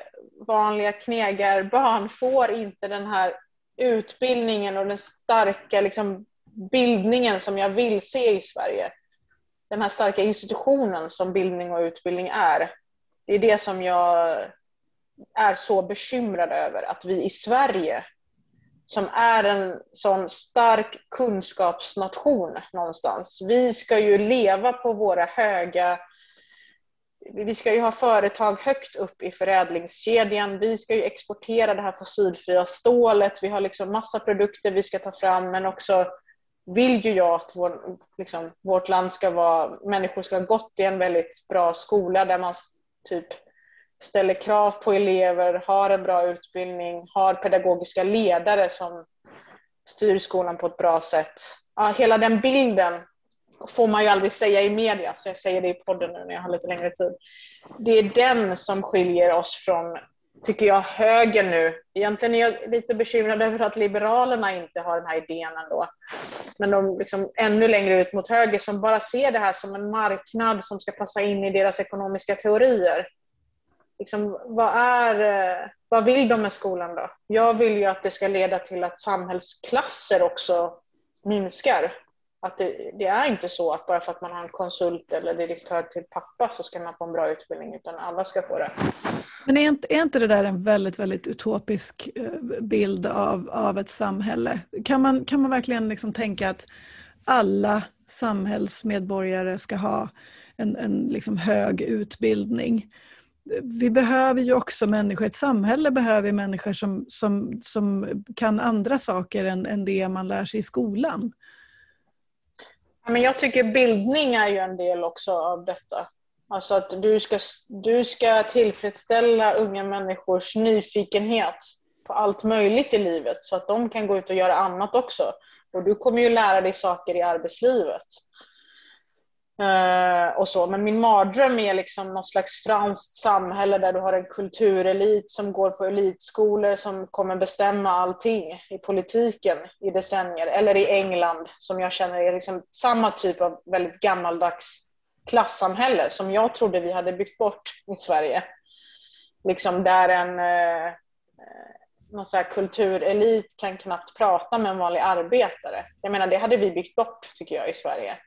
vanliga knegarbarn får inte den här utbildningen och den starka liksom, bildningen som jag vill se i Sverige. Den här starka institutionen som bildning och utbildning är. Det är det som jag är så bekymrade över att vi i Sverige, som är en sån stark kunskapsnation någonstans, vi ska ju leva på våra höga vi ska ju ha företag högt upp i förädlingskedjan. Vi ska ju exportera det här fossilfria stålet. Vi har liksom massa produkter vi ska ta fram men också vill ju jag att vår, liksom, vårt land ska vara, människor ska ha gått i en väldigt bra skola där man typ ställer krav på elever, har en bra utbildning, har pedagogiska ledare som styr skolan på ett bra sätt. Ja, hela den bilden får man ju aldrig säga i media, så jag säger det i podden nu när jag har lite längre tid. Det är den som skiljer oss från, tycker jag, höger nu. Egentligen är jag lite bekymrad över att Liberalerna inte har den här idén ändå. Men de liksom ännu längre ut mot höger som bara ser det här som en marknad som ska passa in i deras ekonomiska teorier liksom, vad, är, eh, vad vill de med skolan då? Jag vill ju att det ska leda till att samhällsklasser också minskar. Att det, det, är inte så att bara för att man har en konsult eller direktör till pappa så ska man få en bra utbildning utan alla ska få det. Men är inte, är inte det där en väldigt, väldigt utopisk eh, bild av, av ett samhälle? Kan man, kan man verkligen liksom tänka att alla samhällsmedborgare ska ha en, en liksom hög utbildning? Vi behöver ju också människor, ett samhälle behöver människor som, som, som kan andra saker än, än det man lär sig i skolan. Men jag tycker bildning är ju en del också av detta. Alltså att du ska, du ska tillfredsställa unga människors nyfikenhet på allt möjligt i livet så att de kan gå ut och göra annat också. Och du kommer ju lära dig saker i arbetslivet. Uh, och så. Men min mardröm är liksom något slags franskt samhälle där du har en kulturelit som går på elitskolor som kommer bestämma allting i politiken i decennier. Eller i England som jag känner är liksom samma typ av väldigt gammaldags klassamhälle som jag trodde vi hade byggt bort i Sverige. Liksom där en uh, någon så kulturelit kan knappt prata med en vanlig arbetare. Jag menar det hade vi byggt bort tycker jag i Sverige.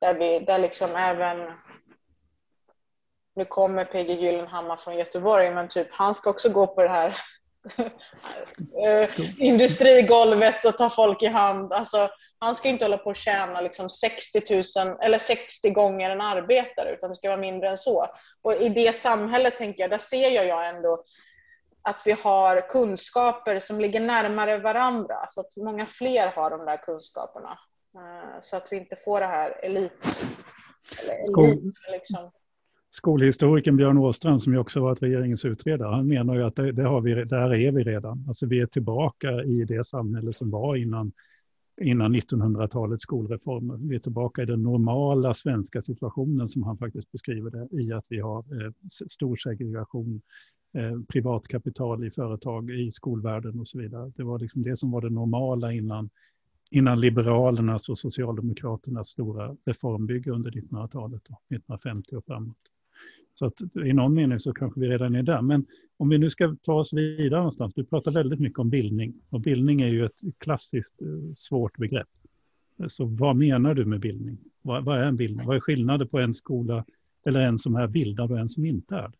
Där, vi, där liksom även nu kommer PG Gyllenhammar från Göteborg men typ han ska också gå på det här eh, industrigolvet och ta folk i hand. Alltså, han ska inte hålla på och tjäna liksom 60 000 eller 60 gånger en arbetare utan det ska vara mindre än så. Och i det samhället tänker jag, där ser jag ändå att vi har kunskaper som ligger närmare varandra så att många fler har de där kunskaperna. Så att vi inte får det här elit... Eller elit liksom. Skolhistorikern Björn Åstrand som ju också varit regeringens utredare, han menar ju att det, det, har vi, där är vi redan. Alltså vi är tillbaka i det samhälle som var innan, innan 1900-talets skolreformer. Vi är tillbaka i den normala svenska situationen som han faktiskt beskriver det, i att vi har eh, stor segregation, eh, privat kapital i företag, i skolvärlden och så vidare. Det var liksom det som var det normala innan innan Liberalernas och Socialdemokraternas stora reformbygge under 1900-talet, 1950 och framåt. Så att i någon mening så kanske vi redan är där. Men om vi nu ska ta oss vidare någonstans, du pratar väldigt mycket om bildning. Och bildning är ju ett klassiskt eh, svårt begrepp. Så vad menar du med bildning? Vad, vad är en bildning? Vad är skillnaden på en skola eller en som är bildad och en som inte är det?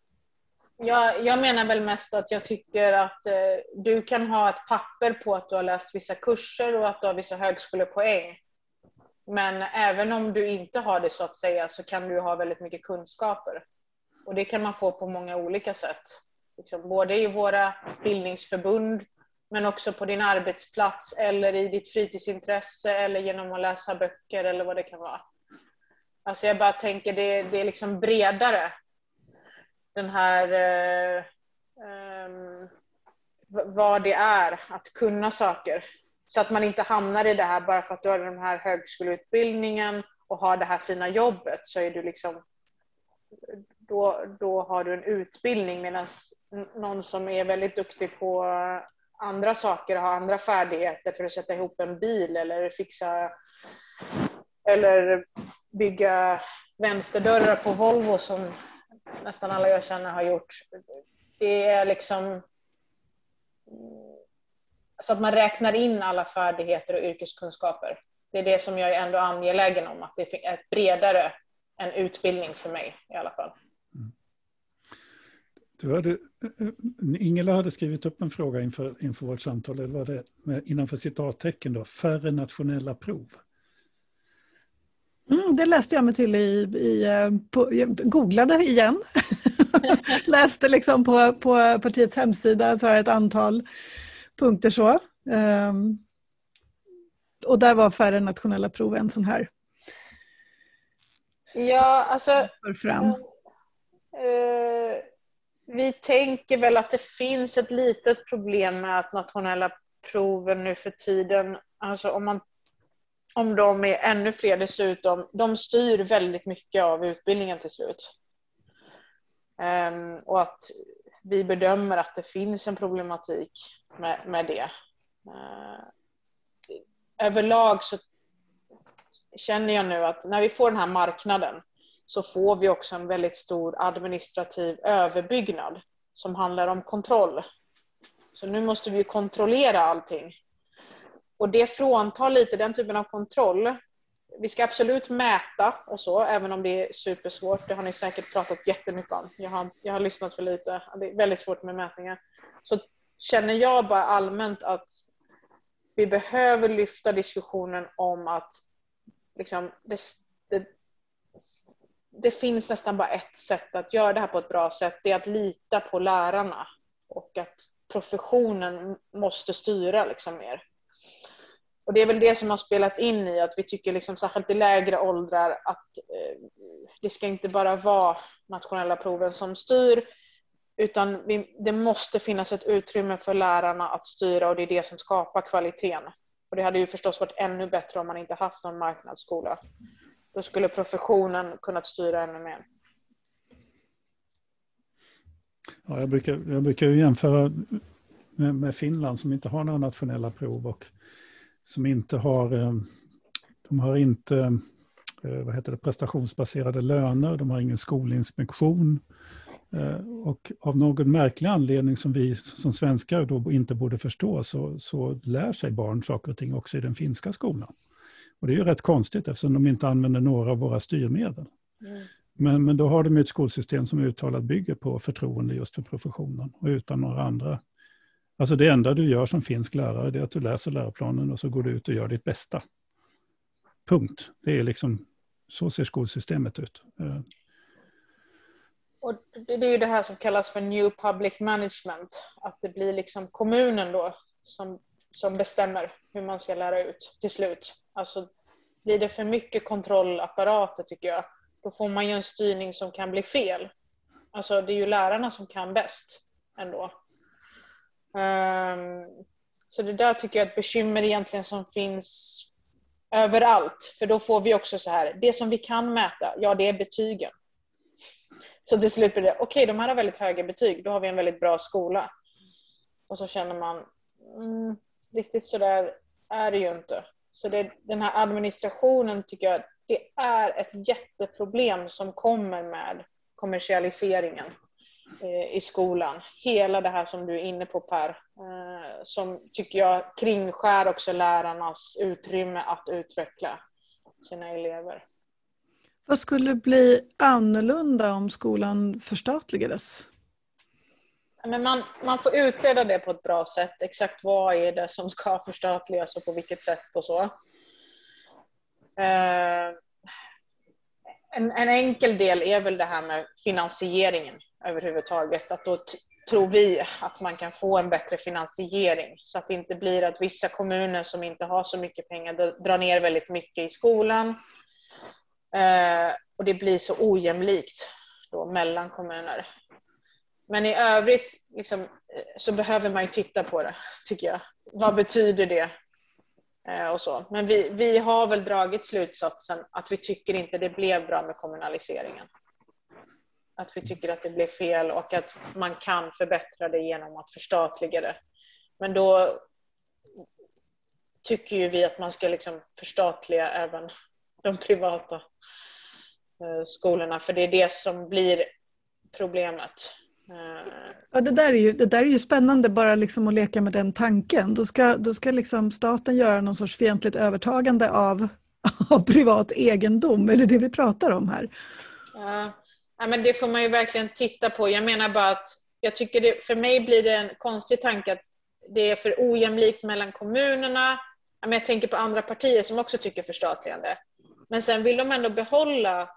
Jag, jag menar väl mest att jag tycker att eh, du kan ha ett papper på att du har läst vissa kurser och att du har vissa högskolepoäng. Men även om du inte har det så att säga så kan du ha väldigt mycket kunskaper. Och det kan man få på många olika sätt. Liksom, både i våra bildningsförbund men också på din arbetsplats eller i ditt fritidsintresse eller genom att läsa böcker eller vad det kan vara. Alltså jag bara tänker det, det är liksom bredare den här eh, eh, vad det är att kunna saker. Så att man inte hamnar i det här bara för att du har den här högskoleutbildningen och har det här fina jobbet så är du liksom då, då har du en utbildning medan någon som är väldigt duktig på andra saker och har andra färdigheter för att sätta ihop en bil eller fixa eller bygga vänsterdörrar på Volvo som nästan alla jag känner har gjort. Det är liksom så att man räknar in alla färdigheter och yrkeskunskaper. Det är det som jag är ändå angelägen om, att det är bredare än utbildning för mig i alla fall. Mm. Du hade, Ingela hade skrivit upp en fråga inför, inför vårt samtal, det var det innanför citattecken då, färre nationella prov. Mm, det läste jag mig till i, i eh, på, googlade igen. Läste liksom på, på partiets hemsida så har ett antal punkter så. Um, och där var färre nationella prov en sån här. Ja, alltså. Fram. Uh, vi tänker väl att det finns ett litet problem med att nationella proven nu för tiden, alltså om man om de är ännu fler dessutom, de styr väldigt mycket av utbildningen till slut. Um, och att vi bedömer att det finns en problematik med, med det. Uh, överlag så känner jag nu att när vi får den här marknaden så får vi också en väldigt stor administrativ överbyggnad som handlar om kontroll. Så nu måste vi kontrollera allting. Och det fråntar lite den typen av kontroll. Vi ska absolut mäta och så, även om det är supersvårt. Det har ni säkert pratat jättemycket om. Jag har, jag har lyssnat för lite. Det är väldigt svårt med mätningar. Så känner jag bara allmänt att vi behöver lyfta diskussionen om att liksom, det, det, det finns nästan bara ett sätt att göra det här på ett bra sätt. Det är att lita på lärarna och att professionen måste styra liksom mer. Och det är väl det som har spelat in i att vi tycker, liksom, särskilt i lägre åldrar, att eh, det ska inte bara vara nationella proven som styr, utan vi, det måste finnas ett utrymme för lärarna att styra och det är det som skapar kvaliteten. Och det hade ju förstås varit ännu bättre om man inte haft någon marknadsskola. Då skulle professionen kunnat styra ännu mer. Ja, jag, brukar, jag brukar jämföra med, med, Finland som inte har några nationella prov och som inte har, eh, de har inte eh, vad heter det, prestationsbaserade löner, de har ingen skolinspektion. Eh, och av någon märklig anledning som vi som svenskar då inte borde förstå så, så lär sig barn saker och ting också i den finska skolan. Och det är ju rätt konstigt eftersom de inte använder några av våra styrmedel. Mm. Men, men då har de ett skolsystem som uttalat bygger på förtroende just för professionen och utan några andra. Alltså det enda du gör som finsk lärare är att du läser läroplanen och så går du ut och gör ditt bästa. Punkt. Det är liksom, så ser skolsystemet ut. Eh. Och det är ju det här som kallas för New Public Management. Att det blir liksom kommunen då som, som bestämmer hur man ska lära ut till slut. Alltså blir det för mycket kontrollapparater tycker jag, då får man ju en styrning som kan bli fel. Alltså det är ju lärarna som kan bäst ändå. Um, så det där tycker jag är ett bekymmer egentligen som finns överallt. För då får vi också så här, det som vi kan mäta, ja det är betygen. Så till slut blir det, okej okay, de här har väldigt höga betyg, då har vi en väldigt bra skola. Och så känner man, mm, riktigt så där är det ju inte. Så det, den här administrationen tycker jag, det är ett jätteproblem som kommer med kommersialiseringen i skolan. Hela det här som du är inne på Per, eh, som tycker jag kringskär också lärarnas utrymme att utveckla sina elever. Vad skulle bli annorlunda om skolan förstatligades? Men man, man får utreda det på ett bra sätt. Exakt vad är det som ska förstatligas och på vilket sätt och så. Eh, en, en, enkel del är väl det här med finansieringen överhuvudtaget. Att då tror vi att man kan få en bättre finansiering så att det inte blir att vissa kommuner som inte har så mycket pengar drar ner väldigt mycket i skolan. Eh, och det blir så ojämlikt då mellan kommuner. Men i övrigt liksom, eh, så behöver man ju titta på det, tycker jag. Vad betyder det? Eh, och så. Men vi, vi har väl dragit slutsatsen att vi tycker inte det blev bra med kommunaliseringen. Att vi tycker att det blev fel och att man kan förbättra det genom att förstatliga det. Men då tycker ju vi att man ska liksom förstatliga även de privata eh, skolorna, för det är det som blir problemet. Ja, det, där är ju, det där är ju spännande bara liksom att leka med den tanken. Då ska, då ska liksom staten göra någon sorts fientligt övertagande av, av privat egendom, eller det vi pratar om här. Ja, men det får man ju verkligen titta på. Jag menar bara att jag tycker det, för mig blir det en konstig tanke att det är för ojämlikt mellan kommunerna. Jag tänker på andra partier som också tycker förstatligande. Men sen vill de ändå behålla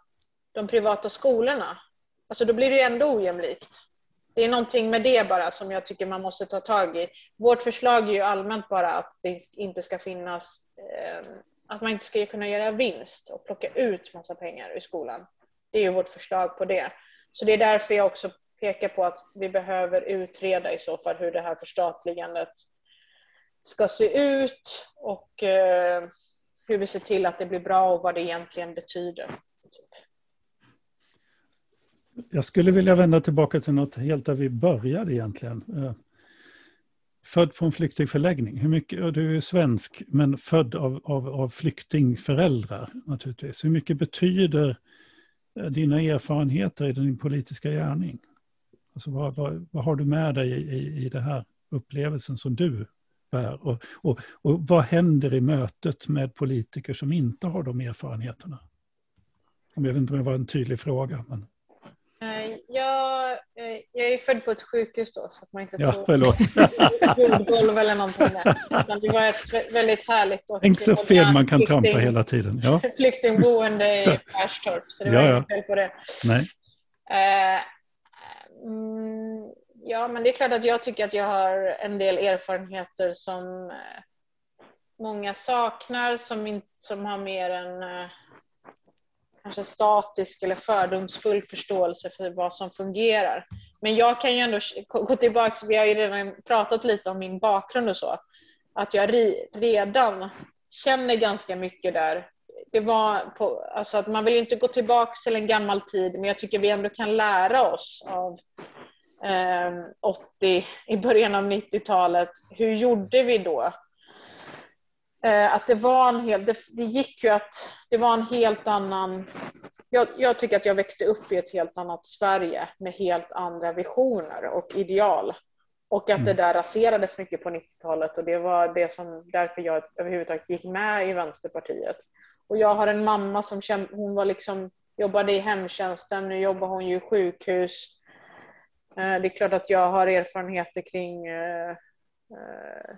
de privata skolorna. Alltså då blir det ju ändå ojämlikt. Det är någonting med det bara som jag tycker man måste ta tag i. Vårt förslag är ju allmänt bara att det inte ska finnas, ehm, att man inte ska kunna göra vinst och plocka ut massa pengar ur skolan. Det är ju vårt förslag på det. Så det är därför jag också pekar på att vi behöver utreda i så fall hur det här förstatligandet ska se ut och eh, hur vi ser till att det blir bra och vad det egentligen betyder. Jag skulle vilja vända tillbaka till något helt där vi började egentligen. Eh, född på en flyktingförläggning. Hur mycket, du är svensk, men född av, av, av flyktingföräldrar naturligtvis. Hur mycket betyder eh, Eh, dina erfarenheter i din politiska gärning? Alltså vad, vad, vad har du med dig i, i, i den här upplevelsen som du bär? Och, och, och vad händer i mötet med politiker som inte har de erfarenheterna? Jag vet inte om det var en tydlig fråga. Men... Eh, jag, eh, jag är född på ett sjukhus då så att man inte ja, tror förlåt. jordgolv eller någonting där. Det var ett väldigt härligt och Tänk så fel man kan trampa hela tiden. Ja. flyktingboende i Perstorp så det var Ja, ja. inget fel på det. Nej. Eh, mm, ja, men det är klart att jag tycker att jag har en del erfarenheter som många saknar, som, in, som har mer eh, kanske statisk eller fördomsfull förståelse för vad som fungerar. Men jag kan ju ändå gå tillbaka, vi har ju redan pratat lite om min bakgrund och så, att jag redan känner ganska mycket där. Det var på, alltså att man vill inte gå tillbaka till en gammal tid, men jag tycker vi ändå kan lära oss av eh, 80, i början av 90-talet. Hur gjorde vi då? Eh, att det var en hel, det, det gick ju att, det var en helt annan, jag, jag tycker att jag växte upp i ett helt annat Sverige med helt andra visioner och ideal. Och att det där raserades mycket på 90-talet och det var det som, därför jag överhuvudtaget gick med i Vänsterpartiet. Och jag har en mamma som hon var liksom, jobbade i hemtjänsten, nu jobbar hon ju i sjukhus. Eh, Det är klart att jag har erfarenheter kring eh,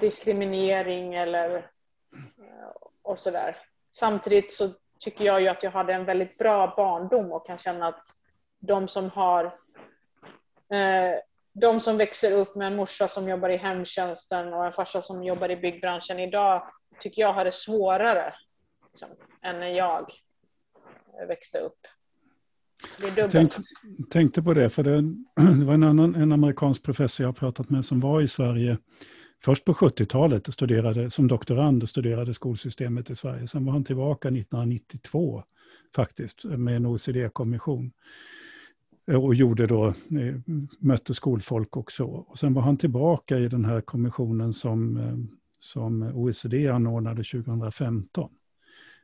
diskriminering eller eh, och sådär. Samtidigt så tycker jag ju att jag hade en väldigt bra barndom och kan känna att de som har eh, de som växer upp med en morsa som jobbar i hemtjänsten och en farsa som jobbar i byggbranschen idag tycker jag har det svårare liksom, än när jag eh, växte upp. Jag tänkte, tänkte på det, för det, det var en annan en amerikansk professor jag har pratat med som var i Sverige först på 70-talet studerade, som doktorand och studerade skolsystemet i Sverige. Sen var han tillbaka 1992 faktiskt med en OECD-kommission. Eh, och gjorde då, eh, mötte skolfolk och så. Och sen var han tillbaka i den här kommissionen som, eh, som OECD anordnade 2015.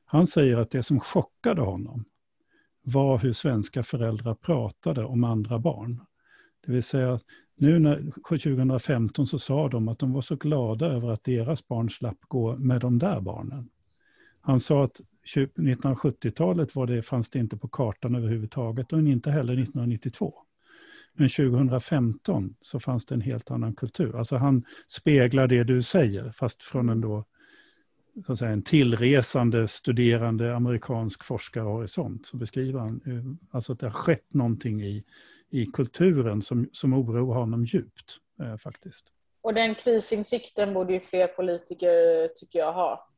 Han säger att det som chockade honom var hur svenska föräldrar pratade om andra barn. Det vill säga, nu när 2015 så sa de att de var så glada över att deras barn slapp gå med de där barnen. Han sa att 1970-talet var det, fanns det inte på kartan överhuvudtaget och inte heller 1992. Men 2015 så fanns det en helt annan kultur. Alltså han speglar det du säger, fast från en då så att säga, en tillresande, studerande amerikansk forskarhorisont. Så beskriver han alltså att det har skett någonting i, i kulturen som, som oroar honom djupt. Eh, faktiskt. Och den krisinsikten borde ju fler politiker, tycker jag, ha.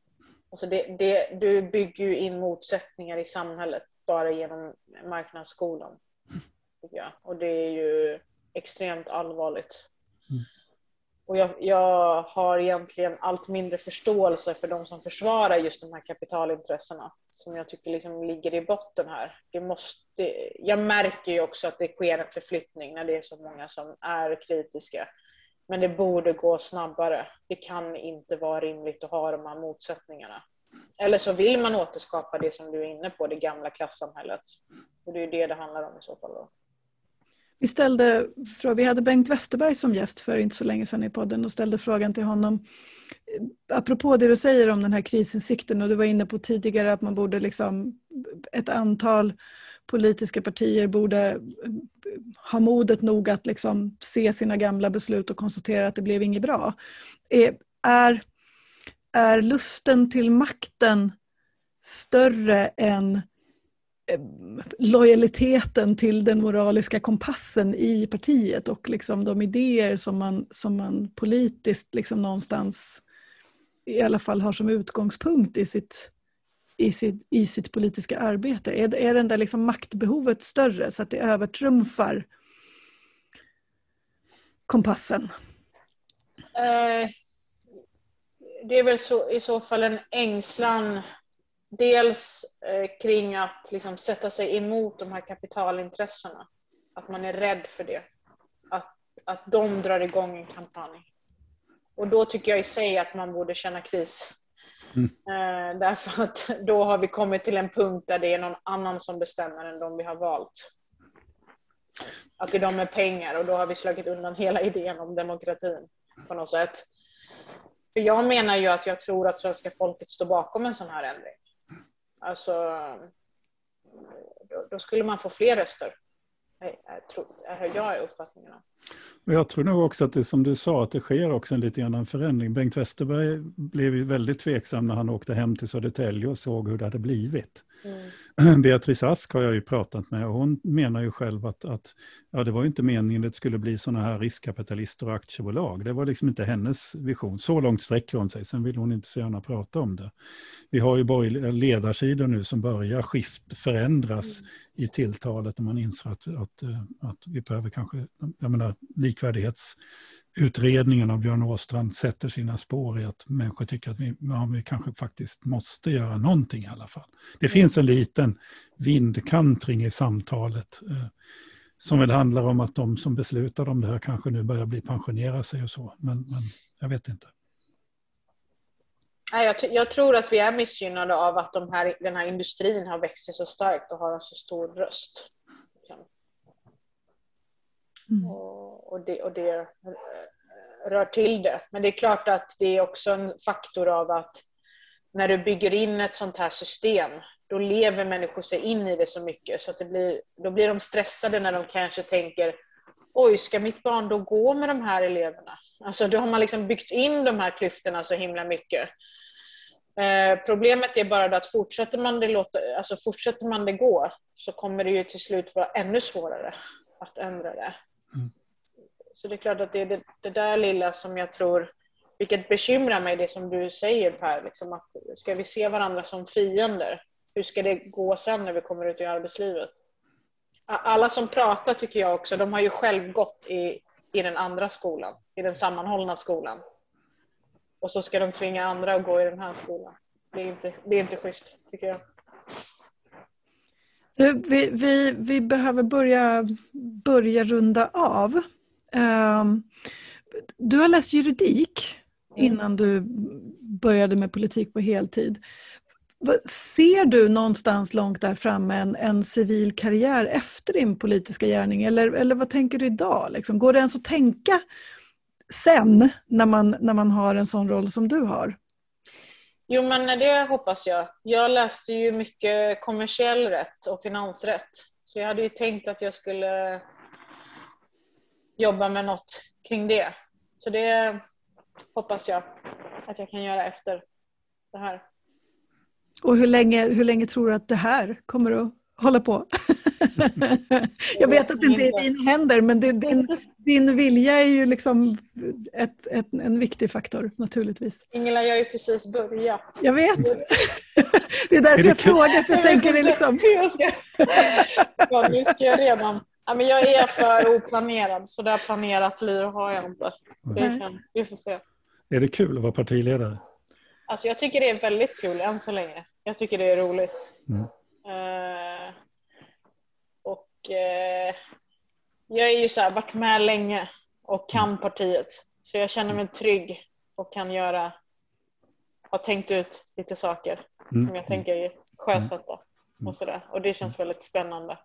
Alltså det, det, du bygger ju in motsättningar i samhället bara genom marknadsskolan. Tycker jag. Och det är ju extremt allvarligt. Mm. Och jag, jag, har egentligen allt mindre förståelse för de som försvarar just de här kapitalintressena som jag tycker liksom ligger i botten här. Det måste, jag märker ju också att det sker en förflyttning när det är så många som är kritiska. Men det borde gå snabbare. Det kan inte vara rimligt att ha de här motsättningarna. Eller så vill man återskapa det som du är inne på, det gamla klassamhället. Och det är det det handlar om i så fall. Då. Vi, ställde, vi hade Bengt Westerberg som gäst för inte så länge sedan i podden och ställde frågan till honom eh, apropå det du säger om den här krisinsikten och du var inne på tidigare att man borde liksom ett antal politiska partier borde eh, ha modet nog att liksom se sina gamla beslut och konstatera att det blev inget bra. Eh, är, är lusten till makten större än Eh, lojaliteten till den moraliska kompassen i partiet och liksom de idéer som man, som man politiskt liksom någonstans i alla fall har som utgångspunkt i sitt, i sitt, i sitt politiska arbete? Är, är den där liksom maktbehovet större så att det övertrumfar kompassen? Eh, det är väl så, i så fall en ängslan dels eh, kring att liksom, sätta sig emot de här kapitalintressena. Att man är rädd för det. Att, att de drar igång en kampanj. Och då tycker jag i sig att man borde känna kris. Mm. Eh, därför att då har vi kommit till en punkt där det är någon annan som bestämmer än de vi har valt. Att det är de med pengar och då har vi slagit undan hela idén om demokratin på något sätt. För jag menar ju att jag tror att svenska folket står bakom en sån här ändring. Alltså, då, skulle man få fler röster jag är uppfattningen om. Och jag tror nog också att det som du sa, att det sker också en lite grann en förändring. Bengt Westerberg blev ju väldigt tveksam när han åkte hem till Södertälje och såg hur det hade blivit. Mm. Beatrice Ask har jag ju pratat med och hon menar ju själv att, att ja, det var ju inte meningen att det skulle bli sådana här riskkapitalister och aktiebolag. Det var liksom inte hennes vision. Så långt sträcker hon sig, sen vill hon inte så gärna prata om det. Vi har ju borgerliga ledarsidor nu som börjar skift, förändras mm. i tilltalet när man inser att, att, att vi behöver kanske, jag menar likvärdighetsutredningen av Björn Åstrand sätter sina spår i att människor tycker att vi, ja, vi kanske faktiskt måste göra någonting i alla fall. Det mm. finns en liten vindkantring i samtalet eh, som väl handlar om att de som beslutar om det här kanske nu börjar bli pensionera sig och så, men, men jag vet inte. Jag, jag, tror att vi är missgynnade av att de här, den här industrin har växt sig så starkt och har en så stor röst. Mm. Och, och, det, och det eh, rör till det. Men det är klart att det är också en faktor av att när du bygger in ett sånt här system då lever människor sig in i det så mycket så att det blir, då blir de stressade när de kanske tänker oj, ska mitt barn då gå med de här eleverna? Alltså då har man liksom byggt in de här klyftorna så himla mycket. Eh, problemet är bara att fortsätter man, det låta, alltså fortsätter man det gå så kommer det ju till slut vara ännu svårare att ändra det. Mm. Så det är klart att det är det, det, där lilla som jag tror, vilket bekymrar mig, det som du säger Per, liksom att ska vi se varandra som fiender? Hur ska det gå sen när vi kommer ut i arbetslivet? Alla som pratar tycker jag också, de har ju själv gått i, i den andra skolan, i den sammanhållna skolan. Och så ska de tvinga andra att gå i den här skolan. Det är inte, det är inte schysst, tycker jag. Vi, vi, vi behöver börja, börja runda av. Um, du har läst juridik innan du började med politik på heltid. Ser du någonstans långt där framme en, en civil karriär efter din politiska gärning eller, eller vad tänker du idag? Liksom? Går det ens att tänka sen när man, när man har en sån roll som du har? Jo, men det hoppas jag. Jag läste ju mycket kommersiell rätt och finansrätt. Så jag hade ju tänkt att jag skulle jobba med något kring det. Så det hoppas jag att jag kan göra efter det här. Och hur länge, hur länge tror du att det här kommer att hålla på? jag vet att det inte är dina händer men det, är din, din vilja är ju liksom ett, ett, en viktig faktor naturligtvis. Ingela, jag har ju precis börjat. Jag vet. det är därför är jag frågar, för jag tänker det liksom... ja, nu ska jag redan... Ja, men jag är för oplanerad, så det här planerat liv har jag inte. Så det kan, vi får se. Är det kul att vara partiledare? Alltså jag tycker det är väldigt kul än så länge. Jag tycker det är roligt. Mm. Uh, och uh, jag är ju så här, varit med länge och kan mm. partiet. Så jag känner mig trygg och kan göra, har tänkt ut lite saker mm. som jag tänker sjösätta mm. och sådär. Och det känns väldigt spännande.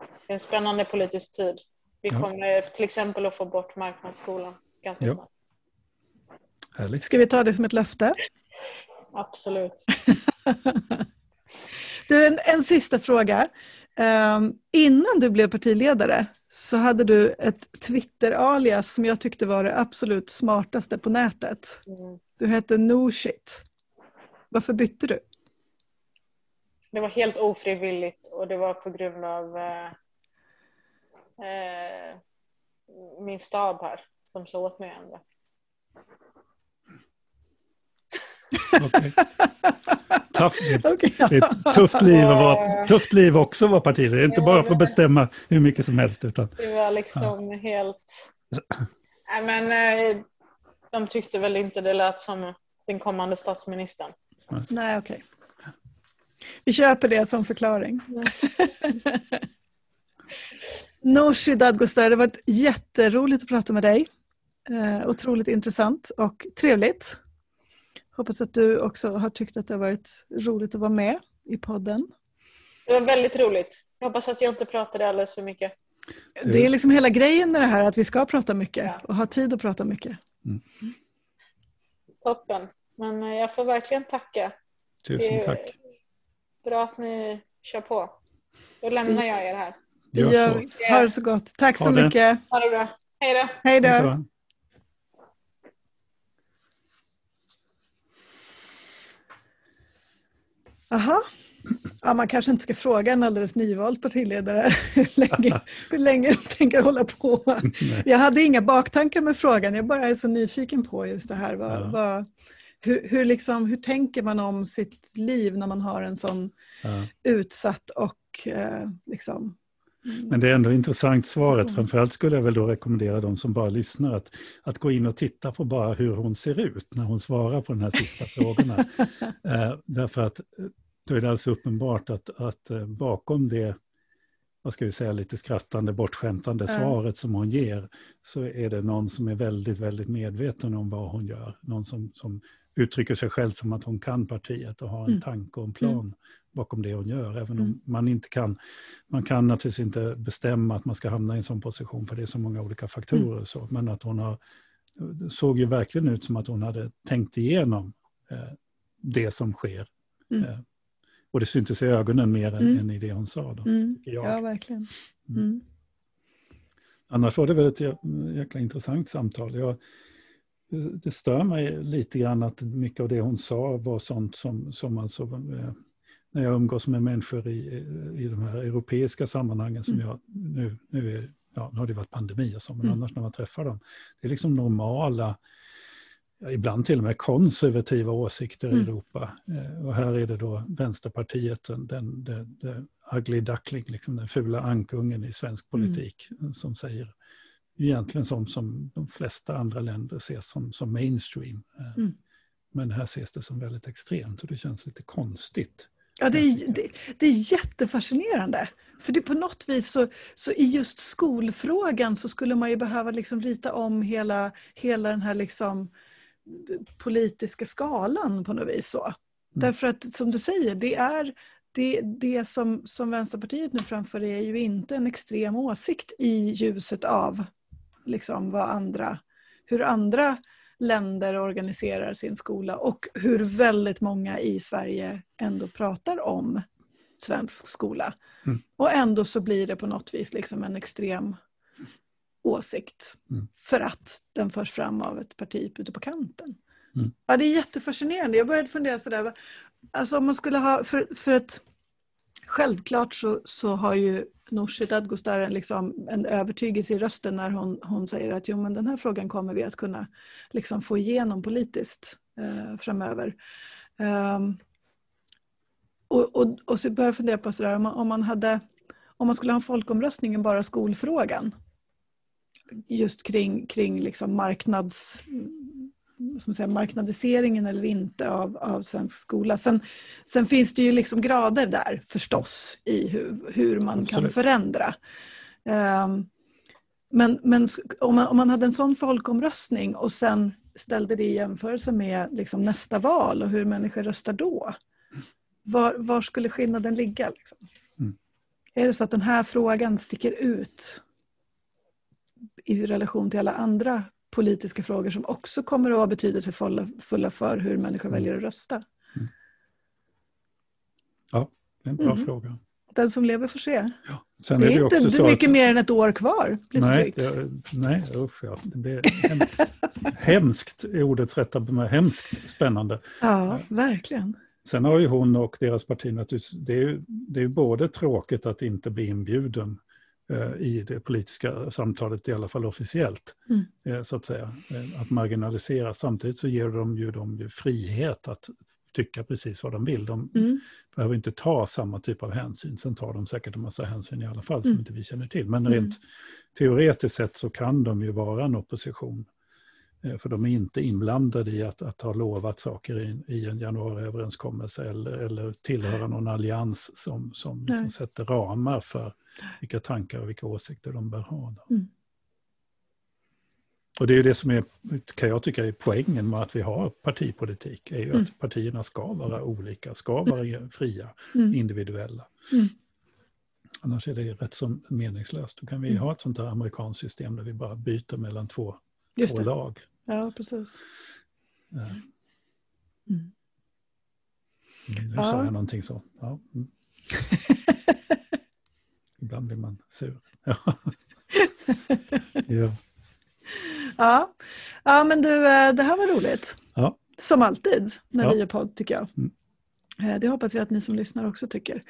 Det är en spännande politisk tid. Vi kommer till exempel att få bort marknadsskolan ganska ja. snart. Härligt. Ska vi ta det som ett löfte? Absolut. du, en, en sista fråga. Um, innan du blev partiledare så hade du ett Twitter-alias som jag tyckte var det absolut smartaste på nätet. Mm. Du hette Noshit. Varför bytte du? Det var helt ofrivilligt och det var på grund av eh, eh, min stab här som sa åt mig att ändra. Okay. Tough, det, okay. det är ett tufft liv, att vara, tufft liv också att vara partiledare. Inte bara för att bestämma hur mycket som helst. Utan, det var liksom ja. helt... Nej, men, eh, de tyckte väl inte det lät som den kommande statsministern. Nej, okej. Okay. Vi köper det som förklaring. Nooshi Dadgostar, det har varit jätteroligt att prata med dig. Eh, otroligt intressant och trevligt. Hoppas att du också har tyckt att det har varit roligt att vara med i podden. Det var väldigt roligt. Jag hoppas att jag inte pratade alldeles för mycket. Det är liksom hela grejen med det här att vi ska prata mycket ja. och ha tid att prata mycket. Mm. Toppen. Men eh, jag får verkligen tacka. Tusen tack. Bra att ni kör på. Då lämnar jag er här. Gör så. Ha det så gott. Tack så mycket. Ha det bra. Hej då. Hej då. Hej då. Aha. Ja, man kanske inte ska fråga en alldeles nyvald partiledare hur länge, hur länge de tänker hålla på. Jag hade inga baktankar med frågan, jag bara är så nyfiken på just det här. Vad, Ja. vad, hur, hur, liksom, hur tänker man om sitt liv när man har en sån Ja. utsatt och eh, liksom... Men det är ändå intressant svaret. Mm. Framförallt skulle jag väl då rekommendera de som bara lyssnar att, att gå in och titta på bara hur hon ser ut när hon svarar på de här sista frågorna. Eh, därför att eh, då är det alltså uppenbart att, att eh, bakom det, vad ska vi säga, lite skrattande, bortskämtande Ja. svaret som hon ger, så är det någon som är väldigt, väldigt medveten om vad hon gör. Någon som, som uttrycker sig själv som att hon kan partiet och har en Mm. tanke och en plan bakom det hon gör. Även om Mm. man inte kan, man kan naturligtvis inte bestämma att man ska hamna i en sån position, för det är så många olika faktorer. Mm. och Så. Men att hon har, det såg ju verkligen ut som att hon hade tänkt igenom eh, det som sker. Mm. Eh, och det syntes i ögonen mer än, Mm. än i det hon sa. Då, Mm. Ja, verkligen. Mm. Mm. Annars var det väl ett jä- jäkla intressant samtal. Jag, det stör mig lite grann att mycket av det hon sa var sånt som, som alltså, eh, när jag umgås med människor i, i de här europeiska sammanhangen som Mm. jag, nu, nu, är, ja, nu har det varit pandemi och så, men Mm. annars när man träffar dem, det är liksom normala, ibland till och med konservativa åsikter i Mm. Europa. Eh, och här är det då Vänsterpartiet, den, den, den, den ugly duckling, liksom den fula ankungen i svensk Mm. politik, som säger egentligen som, som de flesta andra länder ses som, som mainstream. Eh, Mm. Men här ses det som väldigt extremt och det känns lite konstigt. Ja, det är, det, det är jättefascinerande. För det på något vis så, så i just skolfrågan så skulle man ju behöva liksom rita om hela, hela den här liksom politiska skalan på något vis. Så. Därför att som du säger, det är det, det som, som Vänsterpartiet nu framför är ju inte en extrem åsikt i ljuset av liksom vad andra, hur andra länder organiserar sin skola och hur väldigt många i Sverige ändå pratar om svensk skola. Mm. Och ändå så blir det på något vis liksom en extrem åsikt Mm. för att den förs fram av ett parti ute på kanten. Mm. Ja, det är jättefascinerande. Jag började fundera sådär, alltså om man skulle ha, för, för att självklart så, så har ju Nooshi Dadgostar liksom, en övertygelse i rösten när hon, hon säger att jo, men den här frågan kommer vi att kunna liksom, få igenom politiskt eh, framöver. Ehm, och, och, och så började jag fundera på sådär, om man, om man hade om man skulle ha en folkomröstning bara skolfrågan just kring, kring liksom marknads, man säga, marknadiseringen eller inte av, av svensk skola. Sen, sen finns det ju liksom grader där förstås i hur, hur man kan Absolut. förändra. Ehm, men men om, man, om man hade en sån folkomröstning och sen ställde det i jämförelse med liksom nästa val och hur människor röstar då. Var, var skulle skillnaden ligga? Liksom? Mm. Är det så att den här frågan sticker ut i relation till alla andra politiska frågor som också kommer att vara betydelsefulla fulla för hur människor Mm. väljer att rösta? Det är en bra Mm. fråga. Den som lever får se. Sen Det är ju inte också så mycket att- mer än ett år kvar. Lite nej, drygt. det, nej, usch ja. Det hem, hemskt är ordets rätta bemärkelse. Hemskt spännande. Ja, verkligen. Sen har ju hon och deras parti naturligtvis, det är ju, det är ju både tråkigt att inte bli inbjuden i det politiska samtalet, i alla fall officiellt, Mm. eh, så att säga, eh, att marginalisera. Samtidigt så ger de ju dem ju frihet att tycka precis vad de vill. De Mm. behöver inte ta samma typ av hänsyn. Sen tar de säkert en massa hänsyn i alla fall som Mm. inte vi känner till. Men Mm. rent teoretiskt sett så kan de ju vara en opposition. Eh, För de är inte inblandade i att, att ha lovat saker i, i en januariöverenskommelse eller, eller tillhöra någon allians som, som Nej. sätter ramar för vilka tankar och vilka åsikter de bör ha. Mm. Och det är ju det som är, kan jag tycka är poängen med att vi har partipolitik, är ju Mm. att partierna ska vara olika, ska vara fria, Mm. individuella. Mm. Annars är det rätt så meningslöst. Då kan vi Mm. ha ett sånt där amerikanskt system där vi bara byter mellan två, två lag. Ja, precis. Eh, Mm. Nu Ja. sa jag någonting så. Ja. mm. ibland blir man sur. ja. ja. ja, men du, eh, det här var roligt. Ja. Som alltid när ja. vi gör podd tycker jag. Mm. Eh, det hoppas vi att ni som lyssnar också tycker.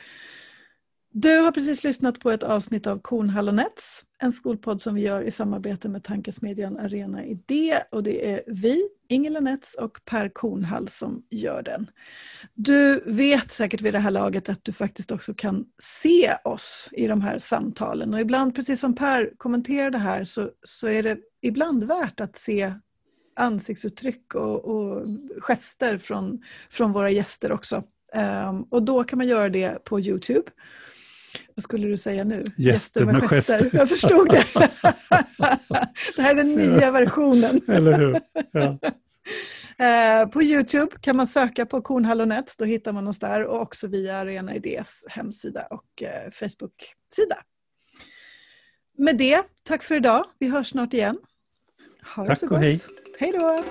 Du har precis lyssnat på ett avsnitt av Kornhall och Nets, en skolpodd som vi gör i samarbete med tankesmedjan Arena Idé och det är vi, Ingela Nets och Per Kornhall som gör den. Du vet säkert vid det här laget att du faktiskt också kan se oss i de här samtalen och ibland, precis som Per kommenterade här, så, så är det ibland värt att se ansiktsuttryck och, och gester från, från våra gäster också. Um, och då kan man göra det på Youtube. Vad skulle du säga nu? Gäster med, med gester. gester. Jag förstod det. det här är den nya versionen. Eller hur? Ja. Eh, på Youtube kan man söka på Kornhallonät, då hittar man oss där och också via Arena Idés hemsida och eh, Facebook-sida. Med det, tack för idag. Vi hörs snart igen. Ha tack det så gott. Hej. Hej då.